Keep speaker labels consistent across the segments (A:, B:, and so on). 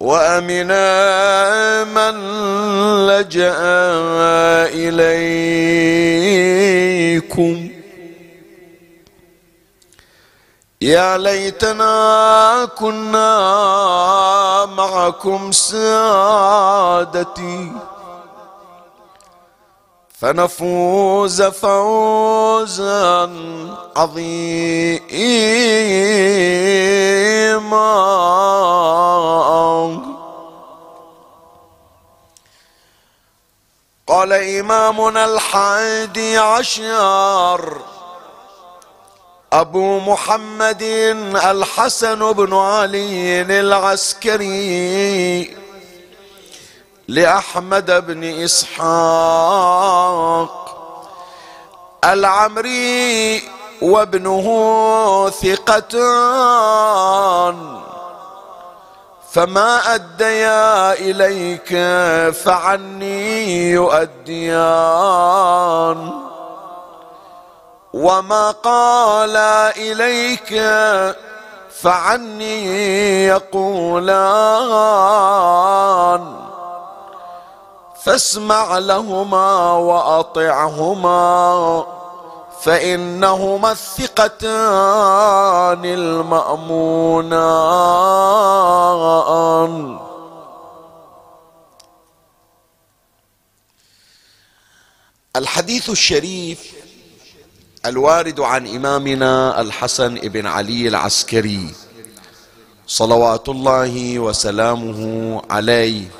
A: وأمنا من لجأ إليكم. يا ليتنا كنا معكم سادتي فنفوز فوزا عظيما. قال إمامنا الحادي عشر أبو محمد الحسن بن علي العسكري. لأحمد بن إسحاق العمري وابنه ثقتان. فما أديا إليك فعني يؤديان. وما قال إليك فعني يقولان. فاسمع لهما وأطعهما فإنهما الثقتان المأمونان. الحديث الشريف الوارد عن إمامنا الحسن بن علي العسكري صلوات الله وسلامه عليه.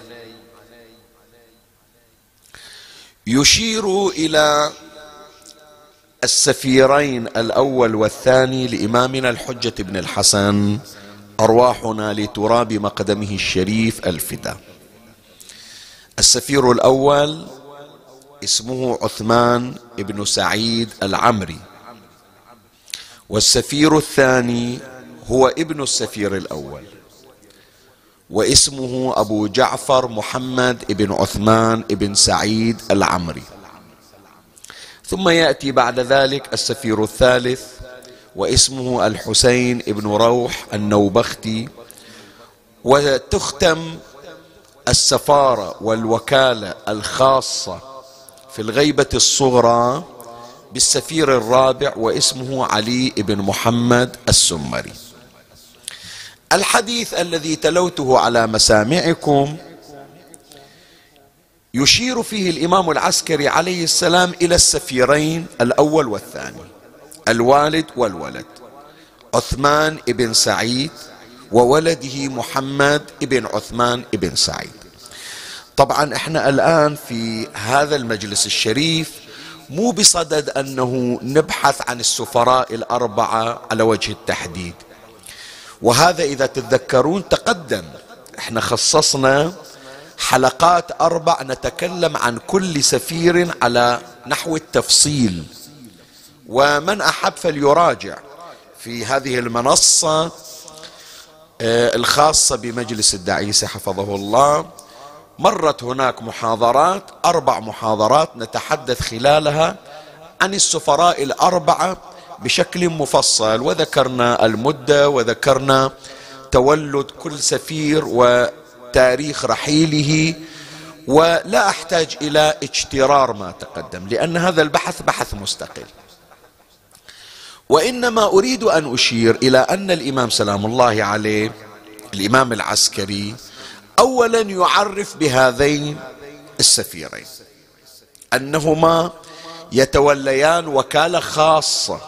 A: يشير إلى السفيرين الأول والثاني لإمامنا الحجة بن الحسن أرواحنا لتراب مقدمه الشريف الفدا السفير الأول اسمه عثمان بن سعيد العمري والسفير الثاني هو ابن السفير الأول. واسمه أبو جعفر محمد بن عثمان بن سعيد العمري. ثم يأتي بعد ذلك السفير الثالث واسمه الحسين بن روح النوبختي وتختم السفارة والوكالة الخاصة في الغيبة الصغرى بالسفير الرابع واسمه علي بن محمد السمري. الحديث الذي تلوته على مسامعكم يشير فيه الإمام العسكري عليه السلام إلى السفيرين الأول والثاني الوالد والولد عثمان بن سعيد وولده محمد بن عثمان بن سعيد. طبعا إحنا الآن في هذا المجلس الشريف مو بصدد أنه نبحث عن السفراء الأربعة على وجه التحديد. وهذا إذا تتذكرون تقدم. إحنا خصصنا حلقات أربع نتكلم عن كل سفير على نحو التفصيل. ومن أحب فليراجع في هذه المنصة الخاصة بمجلس الدعيسه حفظه الله. مرت هناك محاضرات أربع محاضرات نتحدث خلالها عن السفراء الأربعة بشكل مفصل. وذكرنا المدة وذكرنا تولد كل سفير وتاريخ رحيله ولا أحتاج إلى اجترار ما تقدم لأن هذا البحث بحث مستقل. وإنما أريد أن أشير إلى أن الإمام سلام الله عليه الإمام العسكري اولا يعرف بهذين السفيرين أنهما يتوليان وكالة خاصة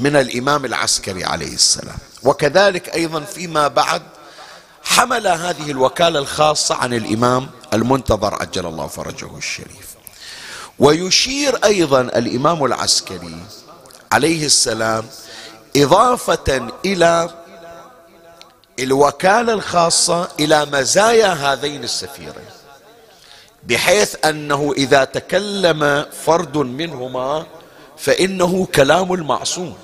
A: من الإمام العسكري عليه السلام. وكذلك أيضا فيما بعد حمل هذه الوكالة الخاصة عن الإمام المنتظر عجل الله فرجه الشريف. ويشير أيضا الإمام العسكري عليه السلام إضافة إلى الوكالة الخاصة إلى مزايا هذين السفيرين بحيث أنه إذا تكلم فرد منهما فإنه كلام المعصوم.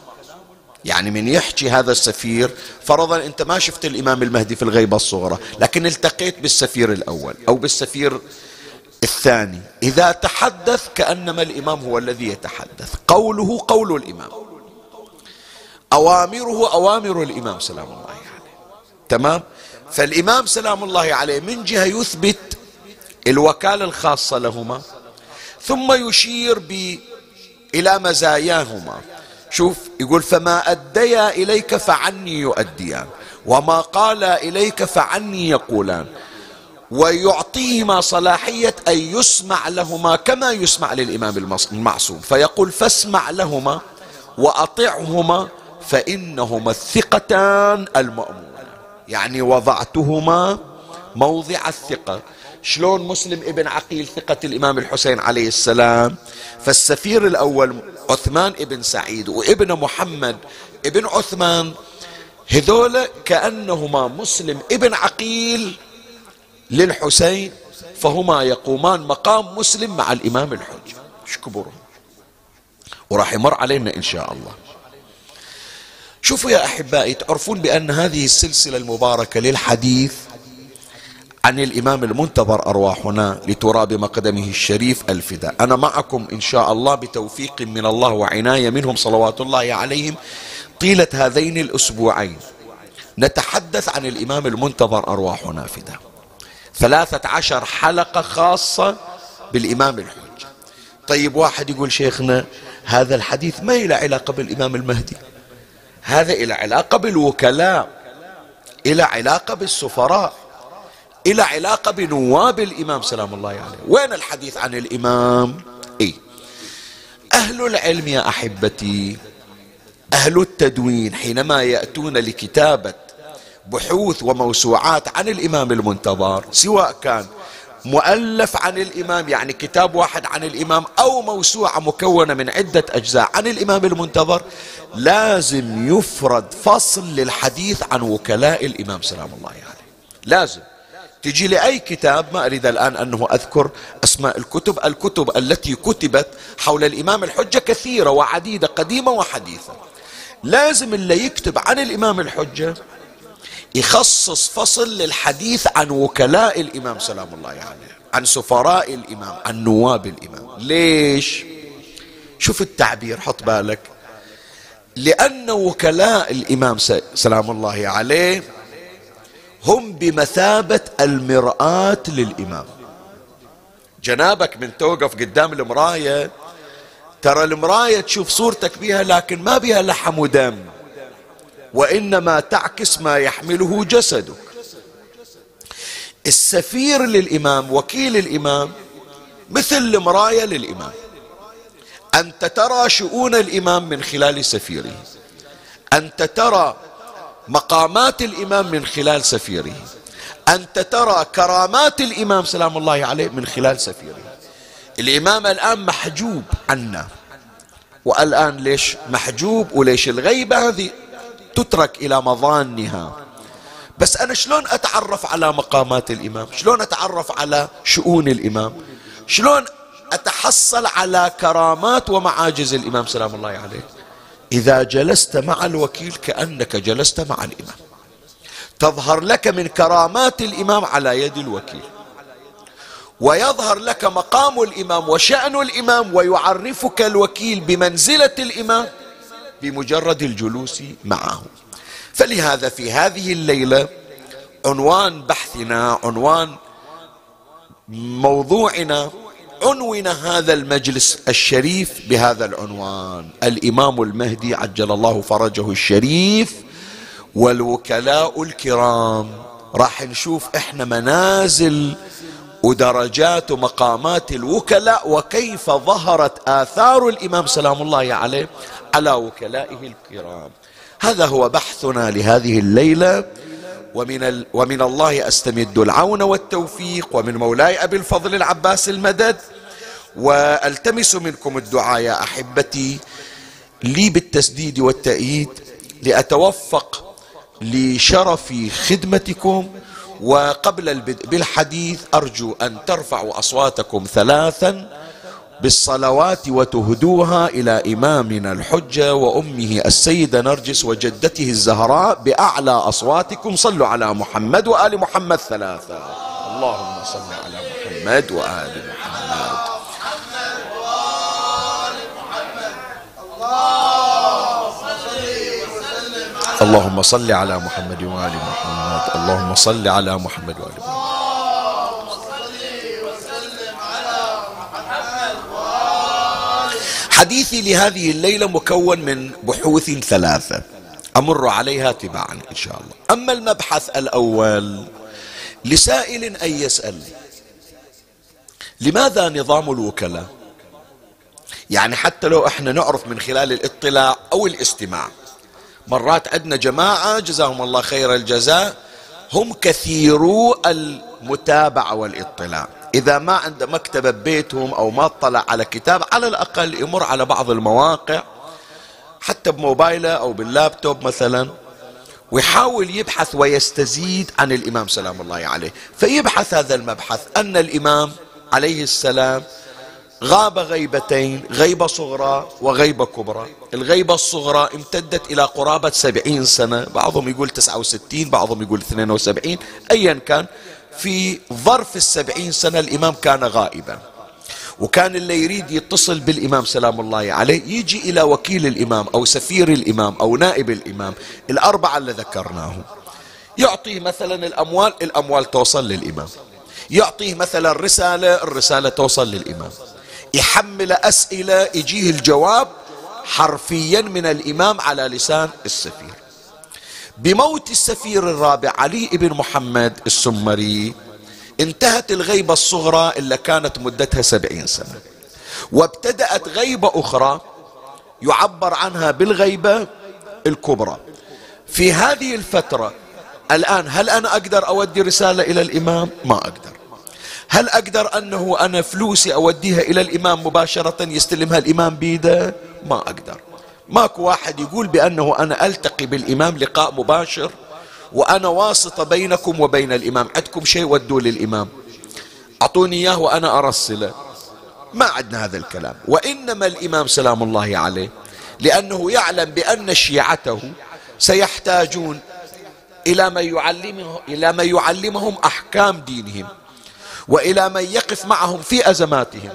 A: يعني من يحكي هذا السفير فرضا أنت ما شفت الإمام المهدي في الغيبة الصغرى لكن التقيت بالسفير الأول أو بالسفير الثاني. إذا تحدث كأنما الإمام هو الذي يتحدث. قوله قول الإمام. أوامره أوامر الإمام سلام الله عليه. تمام؟ فالإمام سلام الله عليه من جهة يثبت الوكالة الخاصة لهما ثم يشير ب إلى مزاياهما. شوف يقول فما أديا إليك فعني يؤديان وما قال إليك فعني يقولان ويعطيهما صلاحية أن يسمع لهما كما يسمع للإمام المعصوم. فيقول فاسمع لهما وأطعهما فإنهما الثقتان المأمونة يعني وضعتهما موضع الثقة. شلون مسلم ابن عقيل ثقة الإمام الحسين عليه السلام؟ فالسفير الأول عثمان ابن سعيد وابن محمد ابن عثمان هذول كأنهما مسلم ابن عقيل للحسين فهما يقومان مقام مسلم مع الإمام الحج. إيش كبرهم؟ وراح يمر علينا إن شاء الله. شوفوا يا أحبائي تعرفون بأن هذه السلسلة المباركة للحديث عن الإمام المنتظر أرواحنا لتراب مقدمه الشريف الفداء. أنا معكم إن شاء الله بتوفيق من الله وعناية منهم صلوات الله عليهم طيلة هذين الأسبوعين. نتحدث عن الإمام المنتظر أرواحنا فداء. ثلاثة عشر حلقة خاصة بالإمام الحجة. طيب واحد يقول شيخنا هذا الحديث ما إلى علاقة بالإمام المهدي؟ هذا إلى علاقة بالوكلاء إلى علاقة بالسفراء. إلى علاقة بنواب الإمام سلام الله عليه. وين الحديث عن الإمام؟ إيه. أهل العلم يا أحبتي أهل التدوين حينما يأتون لكتابة بحوث وموسوعات عن الإمام المنتظر سواء كان مؤلف عن الإمام يعني كتاب واحد عن الإمام أو موسوعة مكونة من عدة أجزاء عن الإمام المنتظر لازم يفرد فصل للحديث عن وكلاء الإمام سلام الله عليه. يعني. لازم. تجي لأي كتاب ما أريد الآن أنه أذكر أسماء الكتب الكتب التي كتبت حول الإمام الحجة كثيرة وعديدة قديمة وحديثة. لازم اللي يكتب عن الإمام الحجة يخصص فصل للحديث عن وكلاء الإمام سلام الله عليه يعني عن سفراء الإمام عن نواب الإمام. ليش؟ شوف التعبير حط بالك. لأن وكلاء الإمام سلام الله عليه هم بمثابة المرآة للإمام. جنابك من توقف قدام المراية. ترى المراية تشوف صورتك بها لكن ما بها لحم ودم. وإنما تعكس ما يحمله جسدك. السفير للإمام وكيل الإمام مثل المراية للإمام. أنت ترى شؤون الإمام من خلال سفيره. أنت ترى مقامات الإمام من خلال سفيره. أنت ترى كرامات الإمام سلام الله عليه من خلال سفيره. الإمام الآن محجوب عنا. والآن ليش محجوب وليش الغيبة هذه تترك إلى مظانها. بس أنا شلون أتعرف على مقامات الإمام؟ شلون أتعرف على شؤون الإمام؟ شلون أتحصل على كرامات ومعاجز الإمام سلام الله عليه؟ إذا جلست مع الوكيل كأنك جلست مع الإمام. تظهر لك من كرامات الإمام على يد الوكيل. ويظهر لك مقام الإمام وشأن الإمام ويعرفك الوكيل بمنزلة الإمام بمجرد الجلوس معه. فلهذا في هذه الليلة عنوان بحثنا عنوان موضوعنا عنون هذا المجلس الشريف بهذا العنوان. الإمام المهدي عجل الله فرجه الشريف والوكلاء الكرام. راح نشوف إحنا منازل ودرجات ومقامات الوكلاء وكيف ظهرت آثار الإمام سلام الله عليه على وكلائه الكرام. هذا هو بحثنا لهذه الليلة. ومن, ال ومن الله أستمد العون والتوفيق ومن مولاي أبي الفضل العباس المدد وألتمس منكم الدعاء يا أحبتي لي بالتسديد والتأييد لأتوفق لشرف خدمتكم وقبل البدء بالحديث أرجو أن ترفعوا أصواتكم ثلاثا بالصلوات وتهدوها إلى إمامنا الحجة وأمه السيدة نرجس وجدته الزهراء بأعلى أصواتكم. صلوا على محمد وآل محمد ثلاثة. اللهم صل على محمد وآل محمد. اللهم صل على محمد وآل محمد. اللهم صل على محمد وآل محمد. حديثي لهذه الليلة مكون من بحوث ثلاثة. أمر عليها تباعا إن شاء الله. أما المبحث الأول لسائل أن يسأل لماذا نظام الوكلاء؟ يعني حتى لو إحنا نعرف من خلال الاطلاع أو الاستماع. مرات عندنا جماعة جزاهم الله خير الجزاء هم كثيرو المتابعة والإطلاع. إذا ما عنده مكتبة ببيتهم أو ما اطلع على كتاب على الأقل يمر على بعض المواقع حتى بموبايله أو باللابتوب مثلا ويحاول يبحث ويستزيد عن الإمام سلام الله عليه. فيبحث هذا المبحث أن الإمام عليه السلام غاب غيبتين غيبة صغرى وغيبة كبرى. الغيبة الصغرى امتدت إلى قرابة سبعين سنة بعضهم يقول تسعة وستين بعضهم يقول اثنين وسبعين أيا كان. في ظرف السبعين سنة الإمام كان غائبا. وكان اللي يريد يتصل بالإمام سلام الله عليه يجي إلى وكيل الإمام أو سفير الإمام أو نائب الإمام الأربعة اللي ذكرناهم يعطيه مثلا الأموال الأموال توصل للإمام. يعطيه مثلا رسالة الرسالة توصل للإمام. يحمل أسئلة يجيه الجواب حرفيا من الإمام على لسان السفير. بموت السفير الرابع علي بن محمد السمري انتهت الغيبة الصغرى اللي كانت مدتها سبعين سنة. وابتدأت غيبة أخرى يعبر عنها بالغيبة الكبرى. في هذه الفترة الآن هل أنا أقدر أودي رسالة إلى الإمام؟ ما أقدر. هل أقدر أنه أنا فلوسي أوديها إلى الإمام مباشرة يستلمها الإمام بيده؟ ما أقدر. ماكو واحد يقول بأنه أنا ألتقي بالإمام لقاء مباشر وأنا واسطة بينكم وبين الإمام. عندكم شيء ودوا للإمام. أعطوني إياه وأنا أرسله. ما عندنا هذا الكلام. وإنما الإمام سلام الله عليه لأنه يعلم بأن شيعته سيحتاجون إلى من يعلمه إلى من يعلمهم أحكام دينهم وإلى من يقف معهم في أزماتهم.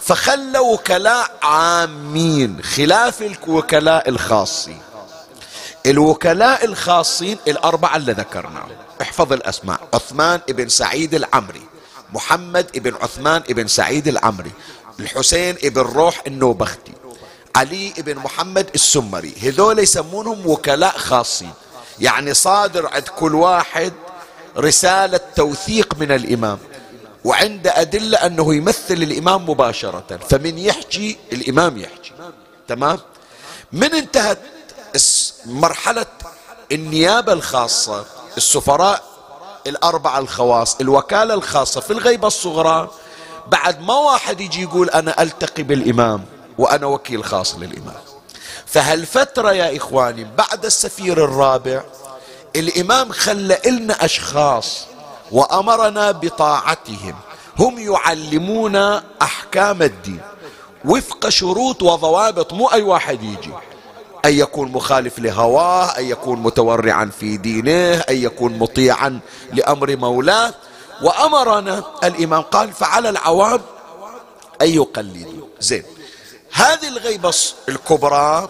A: فخلوا وكلاء عامين خلاف الوكلاء الخاصين. الوكلاء الخاصين الأربعة اللي ذكرناهم. احفظ الأسماء. عثمان ابن سعيد العمري محمد ابن عثمان ابن سعيد العمري الحسين ابن روح النوبختي علي ابن محمد السمري. هذول يسمونهم وكلاء خاصين. يعني صادر عند كل واحد رسالة توثيق من الإمام. وعند أدلة أنه يمثل الإمام مباشرة فمن يحكي الإمام يحكي. تمام؟ من انتهت مرحلة النيابة الخاصة السفراء الأربعة الخواص الوكالة الخاصة في الغيبة الصغرى بعد ما واحد يجي يقول أنا ألتقي بالإمام وأنا وكيل خاص للإمام. فهالفترة يا إخواني بعد السفير الرابع الإمام خلى إلنا أشخاص وأمرنا بطاعتهم. هم يعلمون أحكام الدين. وفق شروط وضوابط مو أي واحد يجي. أن يكون مخالف لهواه أن يكون متورعا في دينه أن يكون مطيعا لأمر مولاه. وأمرنا الإمام قال فعلى العوام أن يقلدوا. زين. هذه الغيبة الكبرى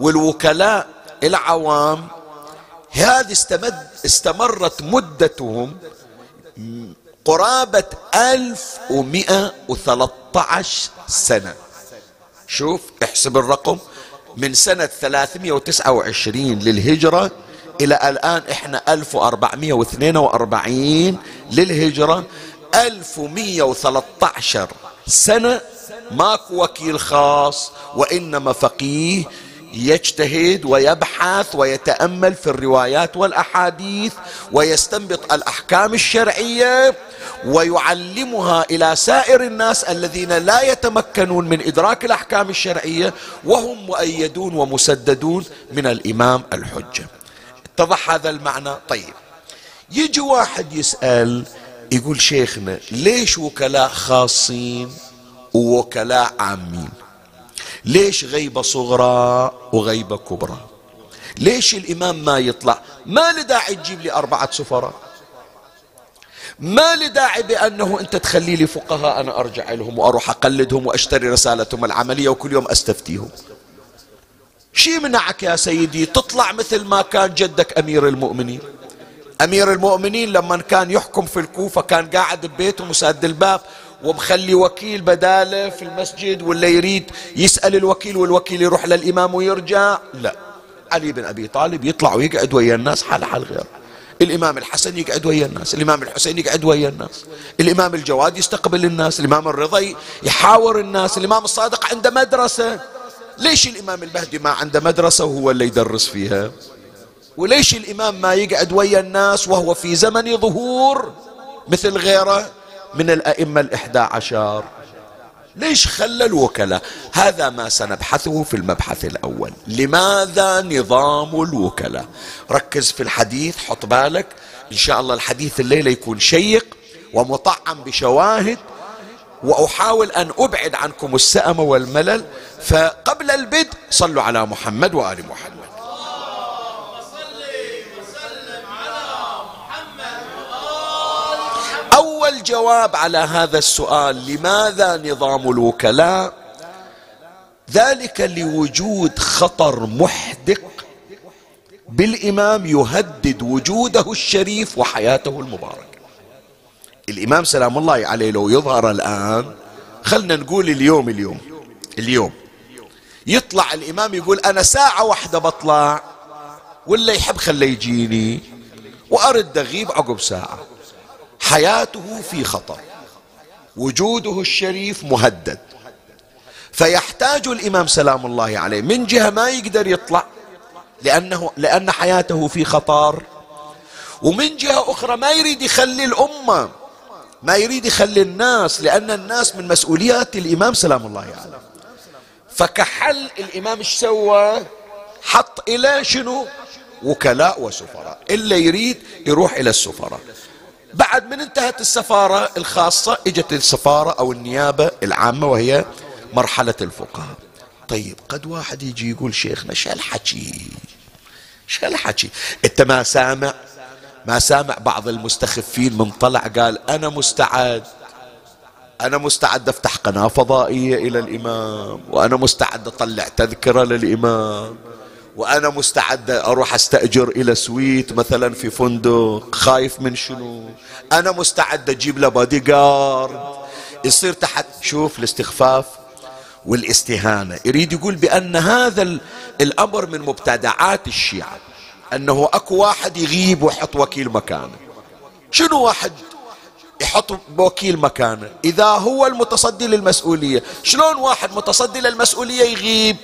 A: والوكلاء العوام هذه استمد استمرت مدتهم قرابة ألف ومئة وثلاثة عشر سنة. شوف احسب الرقم. من سنة 329 للهجرة إلى الآن إحنا 1442 للهجرة. 1113 سنة. ماكو وكيل خاص وإنما فقيه. يجتهد ويبحث ويتأمل في الروايات والأحاديث ويستنبط الأحكام الشرعية ويعلمها إلى سائر الناس الذين لا يتمكنون من إدراك الأحكام الشرعية وهم مؤيدون ومسددون من الإمام الحجة. اتضح هذا المعنى؟ طيب. يجي واحد يسأل يقول شيخنا ليش وكلاء خاصين ووكلاء عامين؟ ليش غيبة صغرى وغيبة كبرى؟ ليش الإمام ما يطلع؟ ما لداعي تجيب لي أربعة سفراء. ما لداعي بأنه أنت تخلي لي فقهاء أنا أرجع لهم وأروح أقلدهم وأشتري رسالتهم العملية وكل يوم أستفتيهم. شي منعك يا سيدي؟ تطلع مثل ما كان جدك أمير المؤمنين. أمير المؤمنين لما كان يحكم في الكوفة كان قاعد ببيته مساد الباب ومخلي وكيل بدالة في المسجد ولا يريد يسأل الوكيل والوكيل يروح للإمام ويرجع؟ لا. علي بن أبي طالب يطلع ويقعد ويا الناس حال حال غير الإمام الحسن يقعد ويا الناس الإمام الحسين يقعد ويا الناس الإمام الجواد يستقبل الناس الإمام الرضا يحاور الناس الإمام الصادق عنده مدرسة. ليش الإمام المهدي ما عنده مدرسة وهو اللي يدرس فيها؟ وليش الإمام ما يقعد ويا الناس وهو في زمن ظهور مثل غيره؟ من الأئمة الإحدى عشر. ليش خلى الوكلاء؟ هذا ما سنبحثه في المبحث الأول. لماذا نظام الوكلاء؟ ركز في الحديث حط بالك. إن شاء الله الحديث الليلة يكون شيق ومطعم بشواهد وأحاول أن أبعد عنكم السأم والملل. فقبل البدء صلوا على محمد وآل محمد. الجواب على هذا السؤال لماذا نظام الوكلاء؟ ذلك لوجود خطر محدق بالإمام يهدد وجوده الشريف وحياته المباركة. الإمام سلام الله عليه لو يظهر الآن خلنا نقول اليوم اليوم اليوم. يطلع الإمام يقول أنا ساعة واحدة بطلع ولا يحب خليه يجيني وأرد أغيب عقب ساعة. حياته في خطر. وجوده الشريف مهدد. فيحتاج الإمام سلام الله عليه من جهة ما يقدر يطلع لأنه لأن حياته في خطر. ومن جهة أخرى ما يريد يخلي الأمة ما يريد يخلي الناس لأن الناس من مسؤوليات الإمام سلام الله عليه. فكحل الإمام إيش سوى؟ حط إلى شنو؟ وكلاء وسفراء. إلا يريد يروح إلى السفراء. بعد من انتهت السفارة الخاصة إجت السفارة أو النيابة العامة وهي مرحلة الفقهاء. طيب قد واحد يجي يقول شيخنا شو الحكي شو الحكي أنت ما سامع؟ ما سامع بعض المستخفين من طلع قال أنا مستعد. أنا مستعد أفتح قناة فضائية إلى الإمام وأنا مستعد أطلع تذكرة للإمام. وأنا مستعد أروح أستأجر إلى سويت مثلا في فندق خايف من شنو؟ أنا مستعد أجيب له بادي جارد يصير تحت شوف الاستخفاف والاستهانة. يريد يقول بأن هذا الأمر من مبتدعات الشيعة أنه أكو واحد يغيب ويحط وكيل مكانه. شنو واحد يحط وكيل مكانه؟ إذا هو المتصدي للمسؤولية شلون واحد متصدي للمسؤولية يغيب؟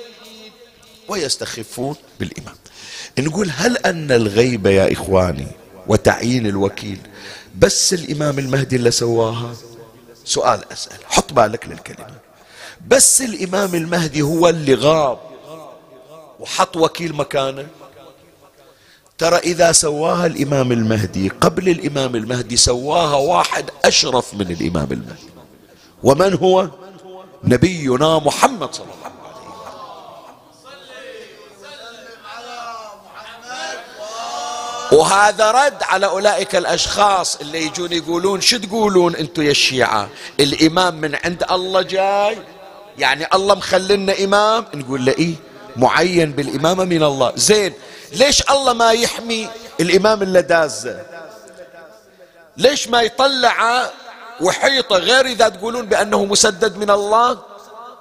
A: ويستخفون بالإمام. نقول هل أن الغيبة يا إخواني وتعيين الوكيل بس الإمام المهدي اللي سواها؟ سؤال أسأل. حط بالك للكلمة. بس الإمام المهدي هو اللي غاب وحط وكيل مكانه؟ ترى إذا سواها الإمام المهدي قبل الإمام المهدي سواها واحد أشرف من الإمام المهدي. ومن هو؟ نبينا محمد صلى الله عليه وسلم. وهذا رد على أولئك الأشخاص اللي يجون يقولون شو تقولون أنتم يا الشيعة؟ الإمام من عند الله جاي؟ يعني الله مخلنا إمام؟ نقول له إيه؟ معين بالإمامة من الله. زين ليش الله ما يحمي الإمام اللي دازه؟ ليش ما يطلع وحيطة غير إذا تقولون بأنه مسدد من الله؟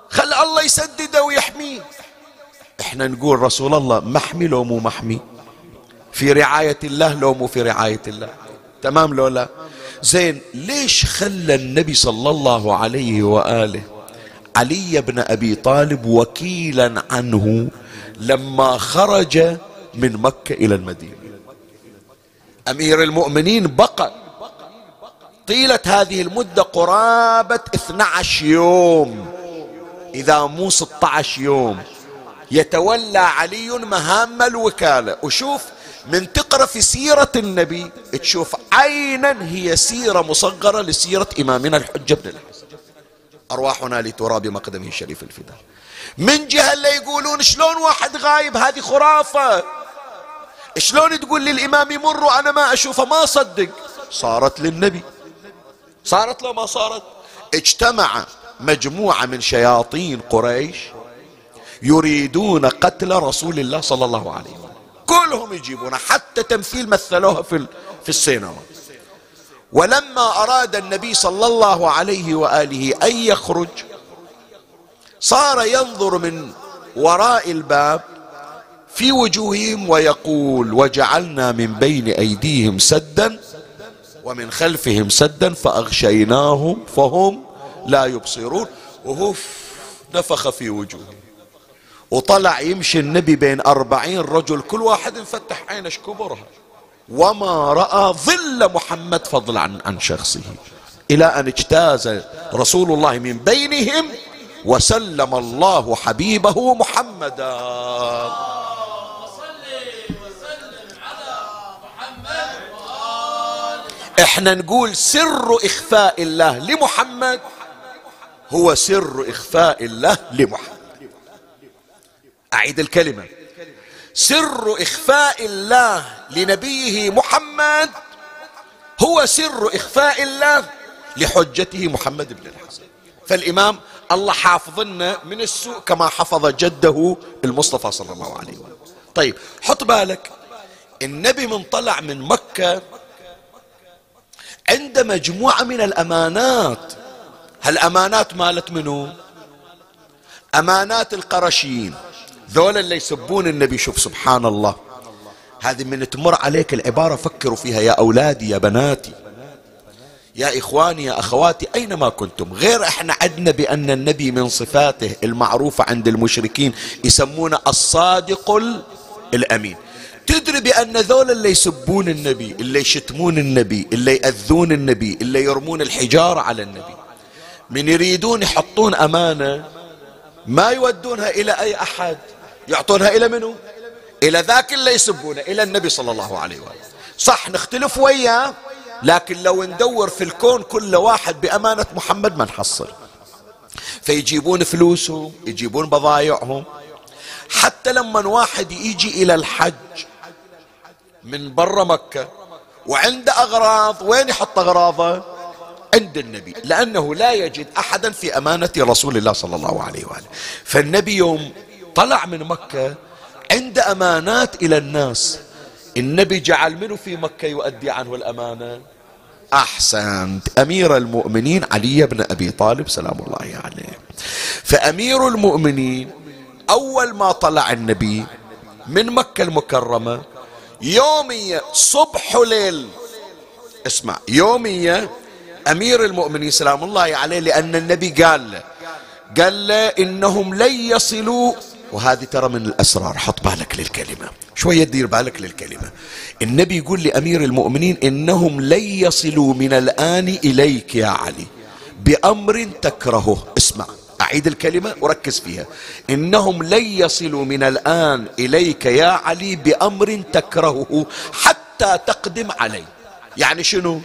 A: خل الله يسدده ويحميه. إحنا نقول رسول الله محمي لو مو محمي في رعاية الله لو مو في رعاية الله. تمام لو لا؟ زين ليش خلى النبي صلى الله عليه وآله علي بن أبي طالب وكيلا عنه لما خرج من مكة إلى المدينة؟ أمير المؤمنين بقى. طيلة هذه المدة قرابة 12 يوم. إذا مو 16 يوم. يتولى علي مهام الوكالة. وشوف من تقرأ في سيرة النبي تشوف عينا هي سيرة مصغرة لسيرة إمامنا الحجة بن الحسن. أرواحنا لتراب مقدمه الشريف الفداء. من جهة اللي يقولون شلون واحد غايب هذه خرافة؟ شلون تقول للإمام يمر وأنا ما أشوفه؟ ما صدق صارت للنبي. صارت لو ما صارت؟ اجتمع مجموعة من شياطين قريش يريدون قتل رسول الله صلى الله عليه وسلم. كلهم يجيبون حتى تمثيل مثلوها في في السينما. ولما أراد النبي صلى الله عليه وآله أن يخرج صار ينظر من وراء الباب في وجوههم ويقول وجعلنا من بين أيديهم سدا ومن خلفهم سدا فأغشيناهم فهم لا يبصرون. وهف نفخ في وجوههم. وطلع يمشي النبي بين أربعين رجل كل واحد مفتح عينه كبرها وما رأى ظل محمد فضلا عن, عن شخصه. إلى أن اجتاز رسول الله من بينهم وسلم الله حبيبه محمدا. إحنا نقول سر إخفاء الله لمحمد هو سر إخفاء الله لمحمد. أعيد الكلمة. سر إخفاء الله لنبيه محمد هو سر إخفاء الله لحجته محمد بن الحسن. فالإمام الله حافظنا من السوء كما حفظ جده المصطفى صلى الله عليه وسلم. طيب حط بالك النبي من طلع من مكة عند مجموعة من الأمانات. هالأمانات مالت منو؟ أمانات القرشيين. ذولا اللي يسبون النبي. شوف سبحان الله. هذه من تمر عليك العبارة فكروا فيها. يا أولادي يا بناتي يا إخواني يا أخواتي أينما كنتم. غير إحنا عدنا بأن النبي من صفاته المعروفة عند المشركين يسمونه الصادق الأمين. تدري بأن ذول اللي يسبون النبي اللي يشتمون النبي اللي يأذون النبي اللي يرمون الحجارة على النبي. من يريدون يحطون أمانة ما يودونها إلى أي أحد. يعطونها إلى منو؟ إلى ذاك اللي يسبونه إلى النبي صلى الله عليه وسلم صح نختلف وياه لكن لو ندور في الكون كل واحد بأمانة محمد ما نحصل فيجيبون فلوسهم يجيبون بضايعهم. حتى لما واحد يجي إلى الحج من برا مكة وعنده أغراض وين يحط أغراضه؟ عند النبي. لأنه لا يجد أحدا في أمانة رسول الله صلى الله عليه وآله. فالنبي يوم طلع من مكة عند أمانات إلى الناس. النبي جعل منه في مكة يؤدي عنه الأمانة. أحسنت. أمير المؤمنين علي بن أبي طالب سلام الله عليه. فأمير المؤمنين أول ما طلع النبي من مكة المكرمة يومية صبح وليل. اسمع يومية أمير المؤمنين سلام الله عليه لأن النبي قال له قال له إنهم لن يصلوا وهذه ترى من الأسرار. حط بالك للكلمة. شوية دير بالك للكلمة. النبي يقول لأمير المؤمنين إنهم لن يصلوا من الآن إليك يا علي بأمر تكرهه. اسمع أعيد الكلمة وركز فيها. إنهم لن يصلوا من الآن إليك يا علي بأمر تكرهه حتى تقدم علي. يعني شنو؟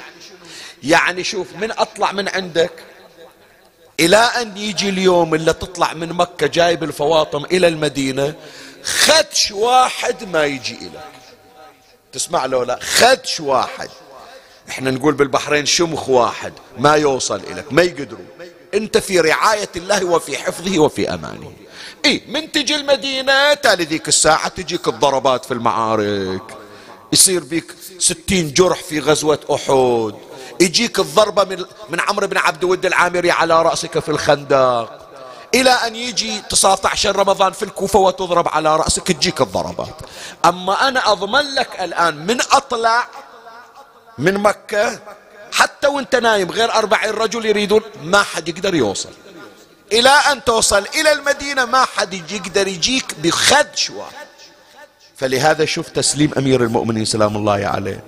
A: يعني شوف من أطلع من عندك إلى أن يجي اليوم اللي تطلع من مكة جايب الفواطم إلى المدينة خدش واحد ما يجي إليك تسمع له لا؟ خدش واحد. إحنا نقول بالبحرين شمخ واحد ما يوصل إليك ما يقدروا. أنت في رعاية الله وفي حفظه وفي أمانه. اي من تجي المدينة؟ تالي ذيك الساعة تجيك الضربات في المعارك. يصير بك ستين جرح في غزوة أحد. يجيك الضربة من, من عمرو بن عبد ود العامري على رأسك في الخندق. إلى أن يجي 19 رمضان في الكوفة وتضرب على رأسك تجيك الضربات أما أنا أضمن لك الآن من أطلع من مكة حتى وأنت نايم غير أربعين رجل يريدون ما حد يقدر يوصل. إلى أن توصل إلى المدينة ما حد يقدر يجيك بخدش واحد. فلهذا شوف تسليم أمير المؤمنين سلام الله عليه.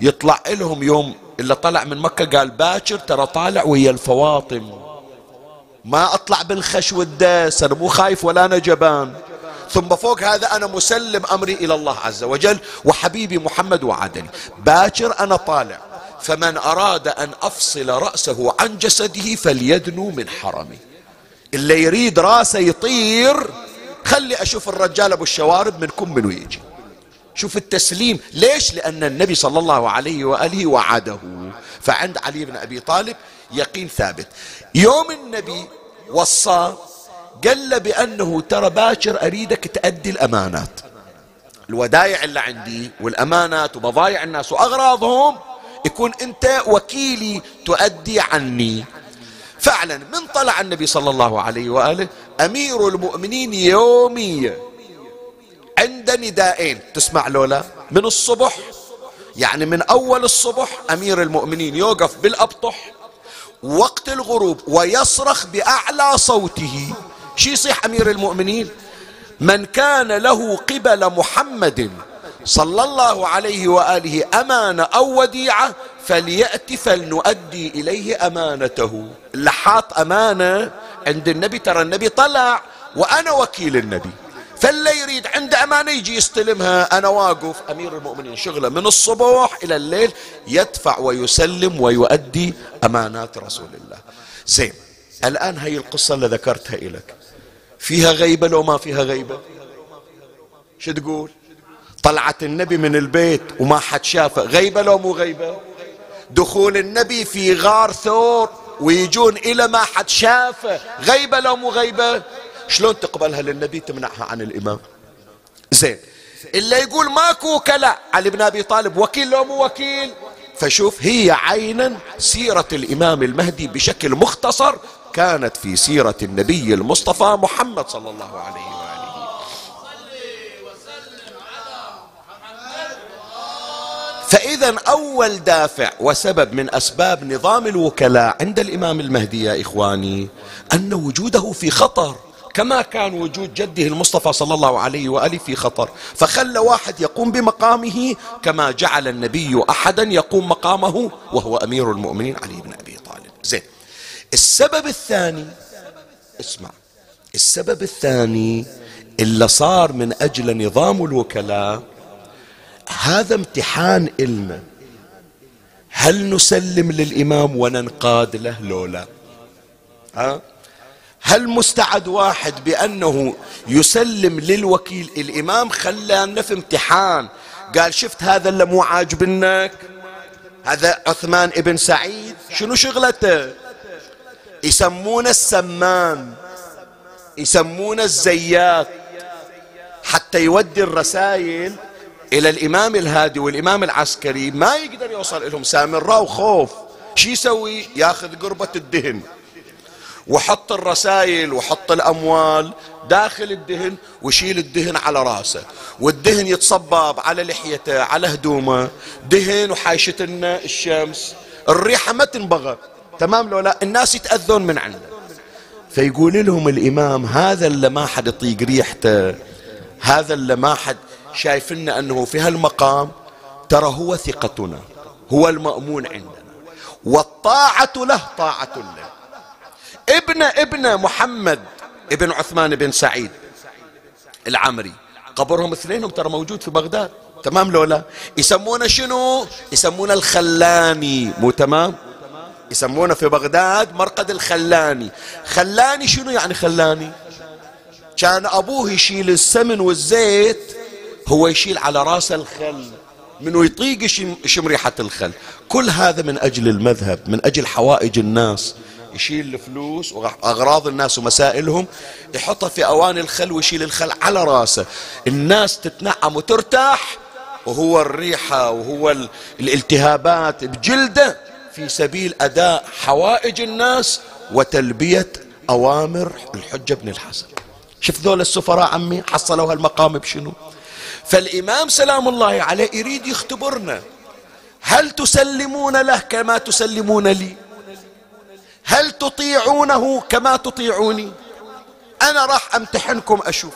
A: يطلع لهم يوم اللي طلع من مكة قال باكر ترى طالع ويا الفواطم. ما أطلع بالخش والدس أنا مو خايف ولا أنا جبان. ثم فوق هذا أنا مسلم أمري إلى الله عز وجل وحبيبي محمد وعدني. باكر أنا طالع. فمن أراد أن أفصل رأسه عن جسده فليدنو من حرمي. اللي يريد رأسه يطير خلي أشوف الرجال أبو الشوارب منكم منو يجي. شوف التسليم. ليش؟ لأن النبي صلى الله عليه وآله وعده. فعند علي بن أبي طالب يقين ثابت. يوم النبي وصى قال له بأنه ترى باكر أريدك تأدي الأمانات. الودايع اللي عندي والأمانات وبضايع الناس وأغراضهم يكون أنت وكيلي تؤدي عني. فعلا من طلع النبي صلى الله عليه وآله أمير المؤمنين يوميا. عند ندائين. تسمع لولا؟ من الصبح يعني من أول الصبح أمير المؤمنين يوقف بالأبطح وقت الغروب ويصرخ بأعلى صوته. شي يصيح أمير المؤمنين؟ من كان له قبل محمد صلى الله عليه وآله أمانة أو وديعة فليأتي فلنؤدي إليه أمانته. اللي حاط أمانة عند النبي ترى النبي طلع وأنا وكيل النبي. فاللي يريد عنده أمانة يجي يستلمها. أنا واقف أمير المؤمنين شغلة من الصبح إلى الليل يدفع ويسلم ويؤدي أمانات رسول الله. زين الآن هي القصة اللي ذكرتها لك فيها غيبة لو ما فيها غيبة؟ شو تقول؟ طلعت النبي من البيت وما حد شافه. غيبة لو مو غيبة؟ دخول النبي في غار ثور ويجون إلى ما حد شافه. غيبة لو مو غيبة؟ شلون تقبلها للنبي تمنعها عن الإمام؟ زين. اللي يقول ماكو وكلاء علي بن أبي طالب وكيل لو مو وكيل. فشوف هي عينا سيرة الإمام المهدي بشكل مختصر كانت في سيرة النبي المصطفى محمد صلى الله عليه وآله. فإذا أول دافع وسبب من أسباب نظام الوكلاء عند الإمام المهدي يا إخواني أن وجوده في خطر. كما كان وجود جده المصطفى صلى الله عليه وآله في خطر. فخلى واحد يقوم بمقامه كما جعل النبي أحدا يقوم مقامه وهو أمير المؤمنين علي بن أبي طالب. زين. السبب الثاني اسمع. السبب الثاني اللي صار من أجل نظام الوكلاء هذا امتحان إلنا هل نسلم للإمام وننقاد له لولا ها؟ هل مستعد واحد بأنه يسلم للوكيل؟ الإمام خلانا في امتحان. قال شفت هذا اللي مو عاجبنك؟ هذا عثمان ابن سعيد. شنو شغلته؟ يسمونه السمان. يسمونه الزيات حتى يودي الرسائل إلى الإمام الهادي والإمام العسكري. ما يقدر يوصل لهم سامراء وخوف. شو يسوي؟ ياخذ قربة الدهن. وحط الرسائل وحط الأموال داخل الدهن ويشيل الدهن على راسه. والدهن يتصبب على لحيته على هدومه. دهن وحايشت لنا الشمس. الريحة ما تنبغى تمام لو لا؟ الناس يتأذون من عنده. فيقول لهم الإمام هذا اللي ما حد يطيق ريحته. هذا اللي ما حد شايف لنا أنه في هالمقام. ترى هو ثقتنا. هو المأمون عندنا. والطاعة له طاعة له. ابن ابن محمد ابن عثمان بن سعيد العمري. قبرهم اثنينهم ترى موجود في بغداد. تمام لولا يسمونه شنو؟ يسمونه الخلاني. مو تمام؟ يسمونه في بغداد مرقد الخلاني. خلاني شنو يعني خلاني؟ كان أبوه يشيل السمن والزيت هو يشيل على راسه الخل منو يطيق يشم ريحة الخل. كل هذا من أجل المذهب من أجل حوائج الناس. يشيل الفلوس وأغراض الناس ومسائلهم يحطها في أواني الخل ويشيل الخل على راسه. الناس تتنعم وترتاح وهو الريحة وهو الالتهابات بجلده في سبيل أداء حوائج الناس وتلبية أوامر الحجة بن الحسن. شوف ذول السفراء عمي حصلوا هالمقام بشنو؟ فالإمام سلام الله عليه يريد يختبرنا. هل تسلمون له كما تسلمون لي؟ هل تطيعونه كما تطيعوني؟ أنا راح أمتحنكم أشوف.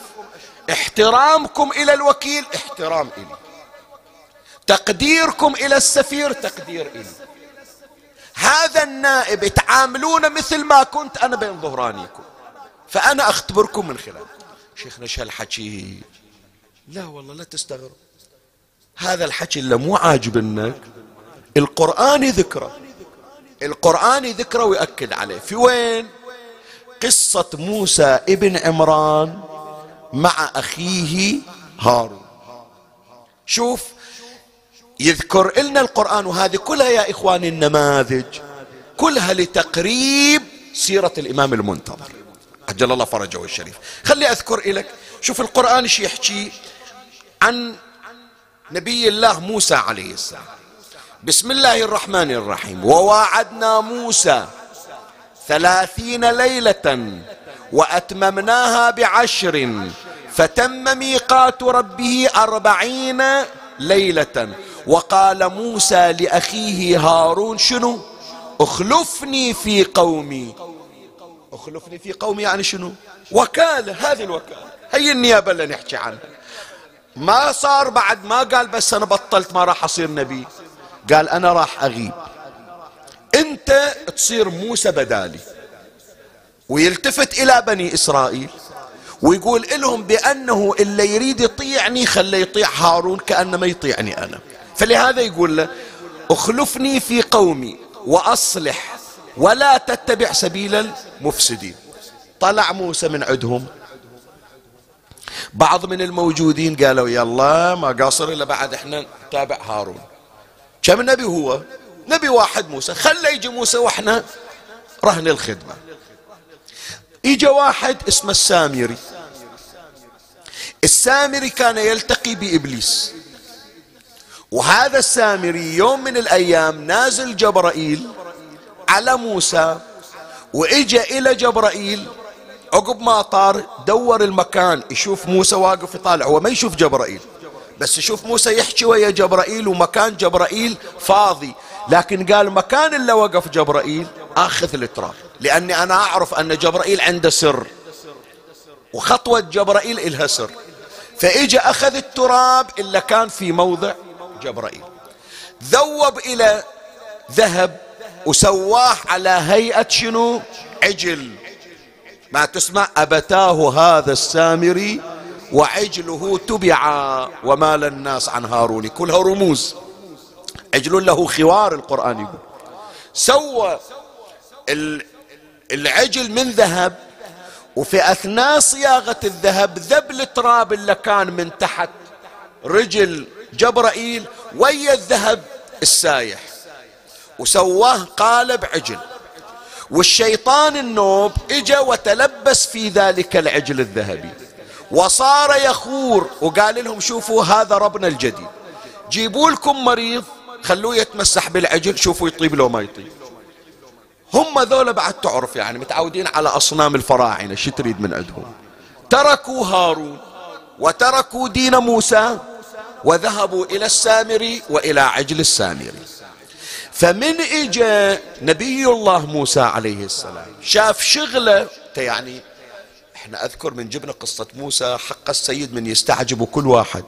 A: احترامكم إلى الوكيل احترام إلي. تقديركم إلى السفير تقدير إلي. هذا النائب تعاملون مثل ما كنت أنا بين ظهرانيكم. فأنا أختبركم من خلال. شيخنا شو هالحكي؟ لا والله لا تستغرب. هذا الحكي اللي مو عاجبنك. القرآن ذكره القرآن ذكره ويأكد عليه. في وين؟ قصة موسى ابن عمران مع أخيه هارون. شوف يذكر لنا القرآن وهذه كلها يا إخواني النماذج كلها لتقريب سيرة الإمام المنتظر. عجل الله فرجه الشريف. خلي أذكر لك شوف القرآن شي يحكي عن نبي الله موسى عليه السلام. بسم الله الرحمن الرحيم. وواعدنا موسى ثلاثين ليلة وأتممناها بعشر فتم ميقات ربه أربعين ليلة. وقال موسى لأخيه هارون شنو؟ اخلفني في قومي. اخلفني في قومي يعني شنو؟ وكالة هذه الوكالة هي النيابة اللي نحكي عنها. ما صار بعد ما قال بس أنا بطلت ما راح أصير نبي. قال أنا راح أغيب. أنت تصير موسى بدالي. ويلتفت إلى بني إسرائيل ويقول لهم بأنه اللي يريد يطيعني خليه يطيع هارون كأنما يطيعني أنا. فلهذا يقول له اخلفني في قومي وأصلح ولا تتبع سبيل المفسدين. طلع موسى من عندهم. بعض من الموجودين قالوا يلا ما قاصر إلا بعد إحنا نتابع هارون. كم نبي هو؟ نبي واحد موسى. خلى يجي موسى وإحنا رهن الخدمة. اجى واحد اسمه السامري. السامري كان يلتقي بإبليس. وهذا السامري يوم من الأيام نازل جبرائيل على موسى وإجا إلى جبرائيل عقب ما طار دور المكان يشوف موسى واقف يطالع. هو ما يشوف جبرائيل. بس يشوف موسى يحكي ويا جبرائيل ومكان جبرائيل فاضي. لكن قال مكان اللي وقف جبرائيل آخذ التراب لأني أنا أعرف أن جبرائيل عنده سر. وخطوة جبرائيل إلها سر. فإجا أخذ التراب اللي كان في موضع جبرائيل. ذوب إلى ذهب وسواه على هيئة شنو؟ عجل. ما تسمع؟ أبتاه هذا السامري وعجله تبع ومال الناس عن هارون. كلها رموز عجل له خوار القرآن يقول. سوى العجل من ذهب وفي أثناء صياغة الذهب ذب التراب اللي كان من تحت رجل جبرائيل ويا الذهب السايح. وسواه قالب عجل. والشيطان النوب إجا وتلبس في ذلك العجل الذهبي. وصار يخور. وقال لهم شوفوا هذا ربنا الجديد. جيبوا لكم مريض خلوه يتمسح بالعجل شوفوا يطيب لو ما يطيب. هم ذولا بعد تعرف يعني متعودين على أصنام الفراعنة شو تريد من عندهم؟ تركوا هارون وتركوا دين موسى وذهبوا إلى السامري وإلى عجل السامري. فمن اجى نبي الله موسى عليه السلام شاف شغلة يعني إحنا أذكر من جبنا قصة موسى حق السيد من يستعجب كل واحد.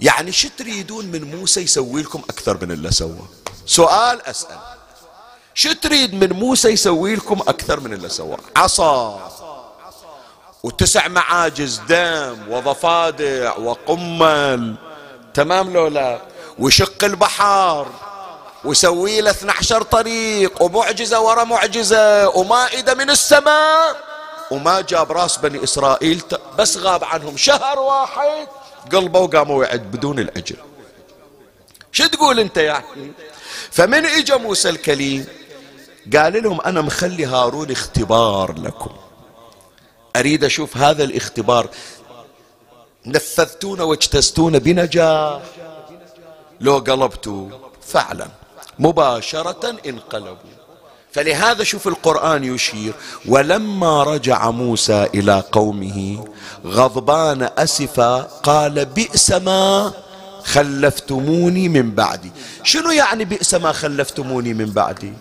A: يعني شو تريدون من موسى يسوي لكم أكثر من اللي سوى؟ سؤال أسأل. شو تريد من موسى يسوي لكم أكثر من اللي سوى؟ عصا وتسع معاجز دم وضفادع وقمل. تمام لو لا؟ وشق البحر ويسوي له 12 طريق ومعجزة ورا معجزة ومائدة من السماء. وما جاب راس بني إسرائيل بس غاب عنهم شهر واحد. قلبه وقاموا يعد بدون الأجر. شو تقول أنت يعني فمن إجا موسى الكليم؟ قال لهم أنا مخلي هارون اختبار لكم. أريد أشوف هذا الاختبار. نفذتون واجتزتون بنجاح. لو قلبتوا فعلا مباشرة انقلبوا. فلهذا شوف القرآن يشير ولما رجع موسى إلى قومه غضبان أسفا قال بئس ما خلفتموني من بعدي. شنو يعني بئس ما خلفتموني من بعدي؟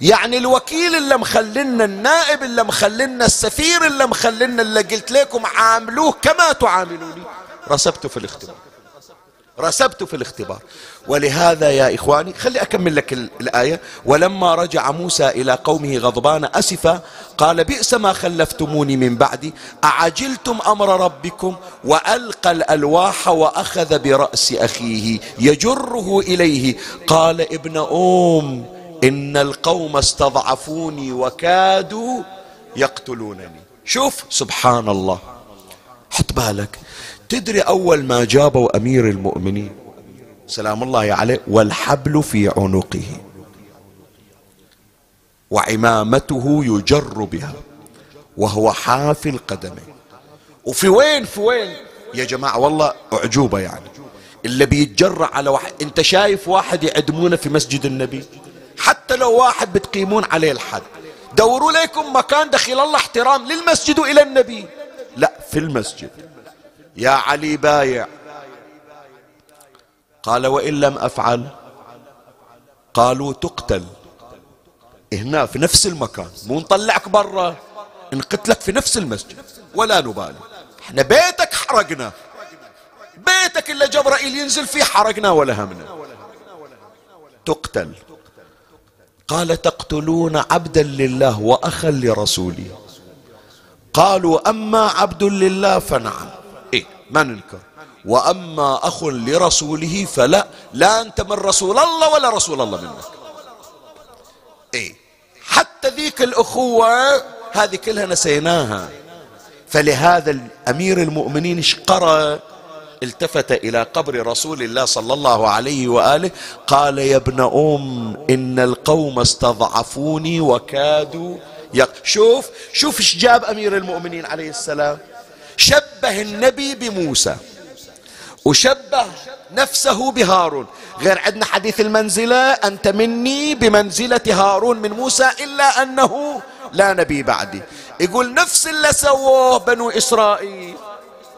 A: يعني الوكيل اللي مخلنا النائب اللي مخلنا السفير اللي مخلنا اللي قلت لكم عاملوه كما تعاملوني. رسبت في الاختبار. رسبت في الاختبار. ولهذا يا إخواني خلي أكمل لك الآية. ولما رجع موسى إلى قومه غضبان أسفا قال بئس ما خلفتموني من بعدي. أعجلتم أمر ربكم وألقى الألواح وأخذ برأس أخيه يجره إليه. قال ابن أم إن القوم استضعفوني وكادوا يقتلونني. شوف سبحان الله. حط بالك. تدري أول ما جابوا أمير المؤمنين؟ سلام الله عليه والحبل في عنقه. وعمامته يجر بها وهو حافي القدمين وفي وين في وين؟ يا جماعة والله أعجوبة يعني. اللي بيتجرع على واحد أنت شايف واحد يعدمونه في مسجد النبي؟ حتى لو واحد بتقيمون عليه الحد. دوروا لكم مكان دخل الله احترام للمسجد وإلى النبي. لا في المسجد. يا علي بايع. قال وإن لم أفعل قالوا تقتل. هنا في نفس المكان مو نطلعك برا نقتلك في نفس المسجد ولا نبالي. إحنا بيتك حرقنا. بيتك اللي جبرائيل ينزل فيه حرقنا ولا همنا. تقتل. قال تقتلون عبدا لله وأخا لرسوله. قالوا أما عبد لله فنعم. ما ننكر وأما أخ لرسوله فلا لا أنت من رسول الله ولا رسول الله منك. إيه حتى ذيك الأخوة هذه كلها نسيناها. فلهذا الأمير المؤمنين اشقرأ التفت إلى قبر رسول الله صلى الله عليه وآله قال يا ابن أم إن القوم استضعفوني وكادوا يق... شوف شوف إيش جاب أمير المؤمنين عليه السلام. شبه النبي بموسى وشبه نفسه بهارون. غير عندنا حديث المنزلة أنت مني بمنزلة هارون من موسى إلا أنه لا نبي بعدي. يقول نفس اللي سووه بنو إسرائيل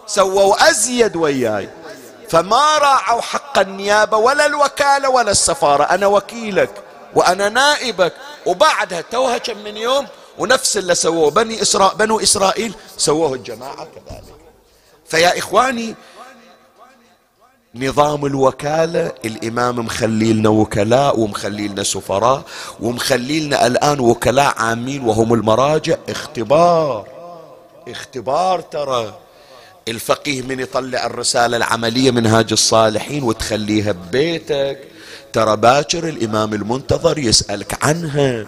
A: سووا أزيد وياي. فما راعوا حق النيابة ولا الوكالة ولا السفارة. أنا وكيلك وأنا نائبك. وبعدها توها كم من يوم ونفس اللي سووه بني إسرائيل بنو إسرائيل سووه الجماعة كذلك. فيا إخواني نظام الوكالة الإمام مخلي لنا وكلاء ومخلي لنا سفراء ومخلي لنا الآن وكلاء عامين وهم المراجع. اختبار اختبار ترى الفقيه من يطلع الرسالة العملية منهاج الصالحين وتخليها ببيتك. ترى باكر الإمام المنتظر يسألك عنها.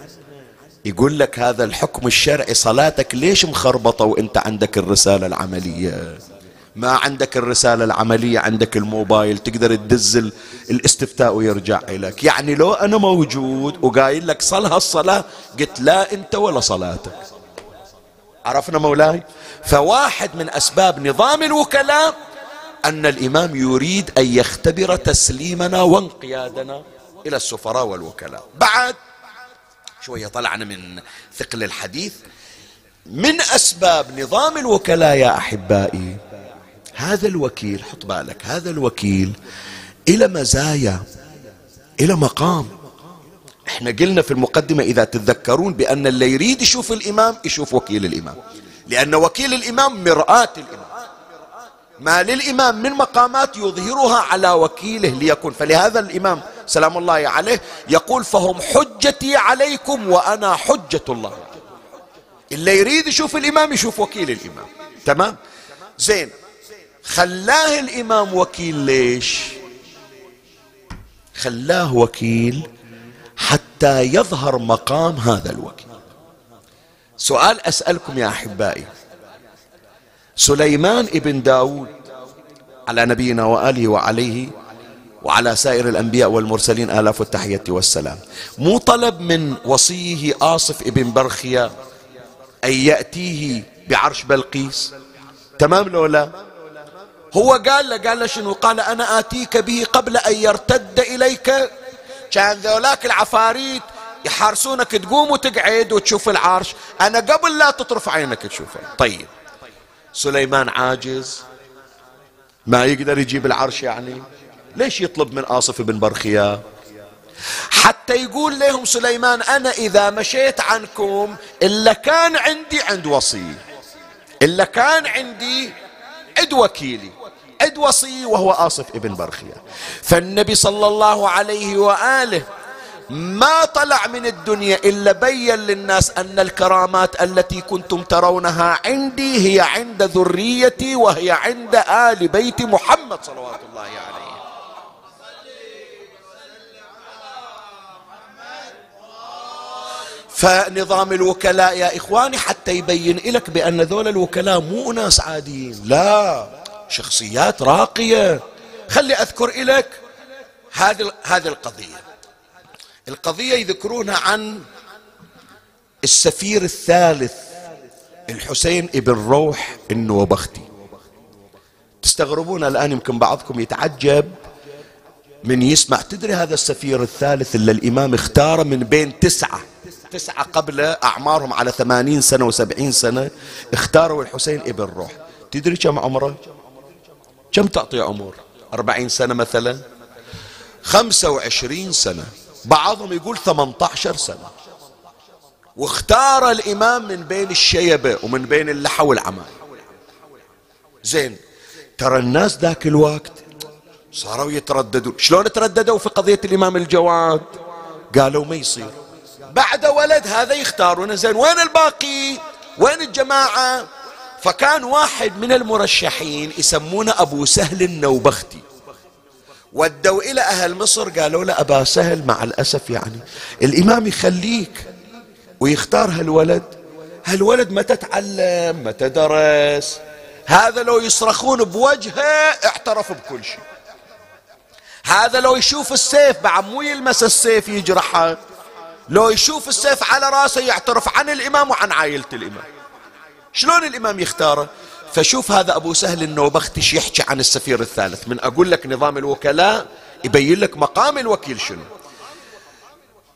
A: يقول لك هذا الحكم الشرعي صلاتك ليش مخربطة وإنت عندك الرسالة العملية؟ ما عندك الرسالة العملية عندك الموبايل تقدر تدز الاستفتاء ويرجع لك يعني لو أنا موجود وقايل لك صلها الصلاة قلت لا أنت ولا صلاتك. عرفنا مولاي؟ فواحد من أسباب نظام الوكلاء أن الإمام يريد أن يختبر تسليمنا وانقيادنا إلى السفراء والوكلاء. بعد شوية طلعنا من ثقل الحديث. من أسباب نظام الوكلاء يا أحبائي هذا الوكيل حط بالك هذا الوكيل إلى مزايا إلى مقام. إحنا قلنا في المقدمة إذا تتذكرون بأن اللي يريد يشوف الإمام يشوف وكيل الإمام. لأن وكيل الإمام مرآة الإمام. ما للإمام من مقامات يظهرها على وكيله ليكون. فلهذا الإمام سلام الله عليه يقول فهم حجتي عليكم وأنا حجة الله. اللي يريد يشوف الإمام يشوف وكيل الإمام. تمام؟ زين. خلاه الإمام وكيل ليش؟ خلاه وكيل حتى يظهر مقام هذا الوكيل. سؤال أسألكم يا أحبائي. سليمان ابن داود على نبينا وآله وعليه وعلى سائر الأنبياء والمرسلين آلاف التحية والسلام. مو طلب من وصيه آصف ابن برخيا أن يأتيه بعرش بلقيس. تمام لو لا؟ هو قال له قال له شنو؟ قال أنا آتيك به قبل أن يرتد إليك. كان ذولاك العفاريت يحارسونك تقوم وتقعد وتشوف العرش. أنا قبل لا تطرف عينك تشوفه. طيب. سليمان عاجز؟ ما يقدر يجيب العرش يعني؟ ليش يطلب من آصف بن برخيا؟ حتى يقول لهم سليمان أنا إذا مشيت عنكم إلا كان عندي عند وصي إلا كان عندي عد وكيلي عد وصي وهو آصف ابن برخيا. فالنبي صلى الله عليه وآله ما طلع من الدنيا إلا بين للناس أن الكرامات التي كنتم ترونها عندي هي عند ذريتي وهي عند آل بيت محمد صلوات الله عليه. فنظام الوكلاء يا إخواني حتى يبين لك بأن ذول الوكلاء مو ناس عاديين. لا شخصيات راقية. خلي أذكر لك هذه هذه القضية. القضية يذكرونها عن السفير الثالث الحسين ابن روح النوبختي. تستغربون الآن يمكن بعضكم يتعجب من يسمع. تدري هذا السفير الثالث اللي الإمام اختاره من بين تسعة؟ تسعة قبل أعمارهم على ثمانين سنة وسبعين سنة اختاروا الحسين ابن روح. تدري كم عمره؟ كم تعطي عمر؟ أربعين سنة مثلا؟ خمسة وعشرين سنة. بعضهم يقول ثمانية عشر سنة. واختار الإمام من بين الشيبة ومن بين اللحى والعمى زين ترى الناس ذاك الوقت صاروا يترددون. شلون ترددوا في قضية الإمام الجواد؟ قالوا ما يصير. بعد ولد هذا يختارون زين وين الباقي؟ وين الجماعة؟ فكان واحد من المرشحين يسمونه أبو سهل النوبختي. ودوا إلى أهل مصر قالوا له أبا سهل مع الأسف يعني الإمام يخليك ويختار هالولد. هالولد متى تعلم؟ متى درس؟ هذا لو يصرخون بوجهه اعترف بكل شيء. هذا لو يشوف السيف بعد مو يلمس السيف يجرحه. لو يشوف السيف على راسه يعترف عن الإمام وعن عائلة الإمام. شلون الإمام يختاره؟ فشوف هذا أبو سهل النوبختش يحكي عن السفير الثالث. من أقول لك نظام الوكلاء يبين لك مقام الوكيل شنو.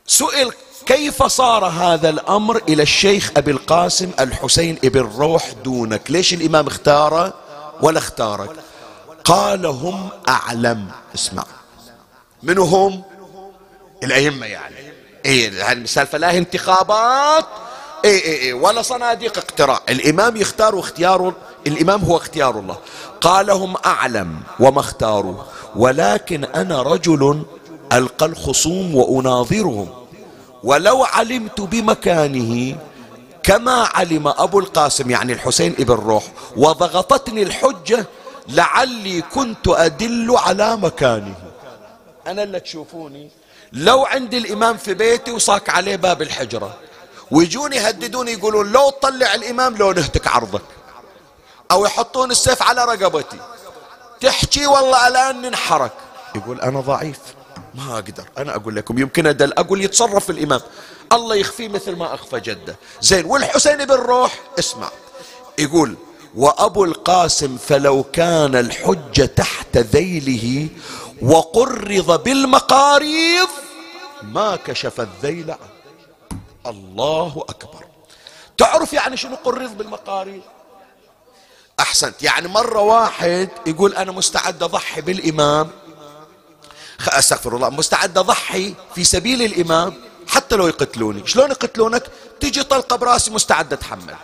A: سئل كيف صار هذا الأمر إلى الشيخ أبي القاسم الحسين ابن روح دونك؟ ليش الإمام اختاره ولا اختارك؟ قال هم أعلم. اسمع. من هم الأئمة يعني. إيه السالفة لا انتخابات. اي اي اي ولا صناديق اقتراع. الإمام يختار واختياره الإمام هو اختيار الله. قال هم أعلم وما اختاروا ولكن أنا رجل ألقى الخصوم وأناظرهم. ولو علمت بمكانه كما علم أبو القاسم يعني الحسين ابن روح وضغطتني الحجة لعلي كنت أدل على مكانه. أنا اللي تشوفوني. لو عندي الإمام في بيتي وصاك عليه باب الحجرة ويجون يهددوني يقولون لو تطلع الإمام لو نهتك عرضك. أو يحطون السيف على رقبتي. تحكي والله الآن ننحرك. يقول أنا ضعيف. ما أقدر. أنا أقول لكم يمكن أدل. أقول يتصرف الإمام. الله يخفيه مثل ما أخفى جده. زين والحسين بن روح اسمع. يقول وأبو القاسم فلو كان الحجة تحت ذيله وقرض بالمقاريض. ما كشف الذيل. عنه الله أكبر. تعرف يعني شنو قرض بالمقاريض؟ أحسنت. يعني مرة واحد يقول أنا مستعد أضحي بالإمام. أستغفر الله. مستعد أضحي في سبيل الإمام حتى لو يقتلوني. شلون يقتلونك؟ تيجي طلقة براسي مستعد أتحمل.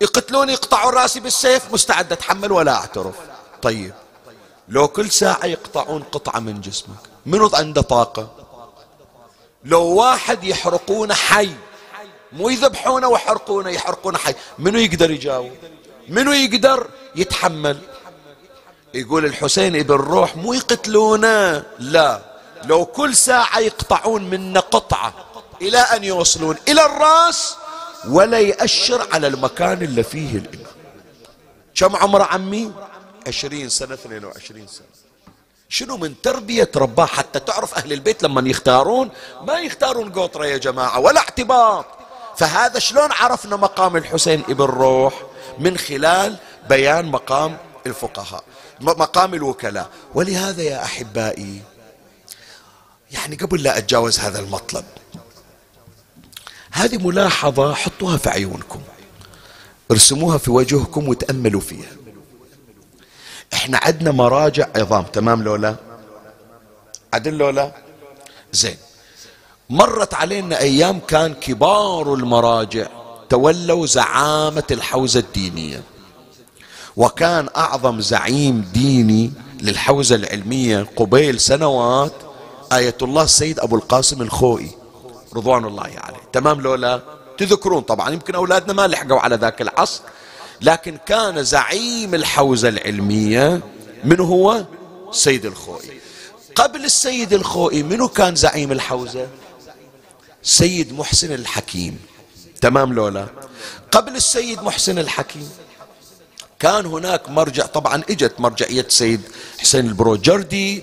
A: يقتلوني يقطعون راسي بالسيف مستعد أتحمل ولا أعترف. طيب. لو كل ساعة يقطعون قطعة من جسمك منو عنده طاقة؟ لو واحد يحرقونه حي مو يذبحونه ويحرقونه يحرقونه حي منو يقدر يجاوب؟ منو يقدر يتحمل؟ يقول الحسين ابن روح مو يقتلونه لا. لو كل ساعة يقطعون منا قطعة إلى أن يوصلون إلى الرأس ولا يأشر على المكان اللي فيه الإمام. كم عمر عمي؟ عشرين سنة اثنين وعشرين سنة. شنو من تربية رباه حتى تعرف أهل البيت لما يختارون؟ ما يختارون قطرة يا جماعة ولا اعتباط. فهذا شلون عرفنا مقام الحسين ابن روح؟ من خلال بيان مقام الفقهاء مقام الوكلاء. ولهذا يا أحبائي يعني قبل لا أتجاوز هذا المطلب هذه ملاحظة حطوها في عيونكم ارسموها في وجهكم وتأملوا فيها. إحنا عندنا مراجع عظام تمام لولا عدل لولا زين. مرت علينا أيام كان كبار المراجع تولوا زعامة الحوزة الدينية. وكان أعظم زعيم ديني للحوزة العلمية قبيل سنوات آية الله السيد أبو القاسم الخوئي رضوان الله عليه. تمام لولا تذكرون طبعا يمكن أولادنا ما لحقوا على ذاك العصر. لكن كان زعيم الحوزة العلمية. من هو؟ سيد الخوئي. قبل السيد الخوئي منو كان زعيم الحوزة؟ سيد محسن الحكيم. تمام لولا؟ قبل السيد محسن الحكيم كان هناك مرجع طبعا إجت مرجعية سيد حسين البروجردي.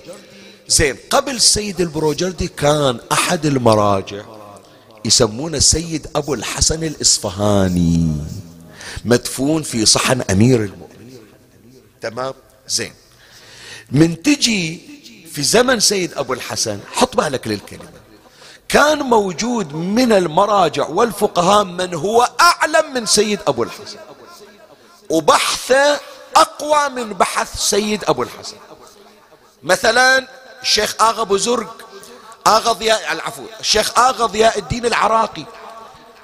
A: زين قبل السيد البروجردي كان أحد المراجع يسمونه السيد أبو الحسن الإصفهاني. مدفون في صحن أمير المؤمنين. تمام؟ زين. من تجي في زمن سيد أبو الحسن حط بالك للكلمة. كان موجود من المراجع والفقهاء من هو أعلم من سيد أبو الحسن. وبحثه أقوى من بحث سيد أبو الحسن. مثلا الشيخ آغا بزرق آغا ضياء العفو الشيخ آغا ضياء الدين العراقي.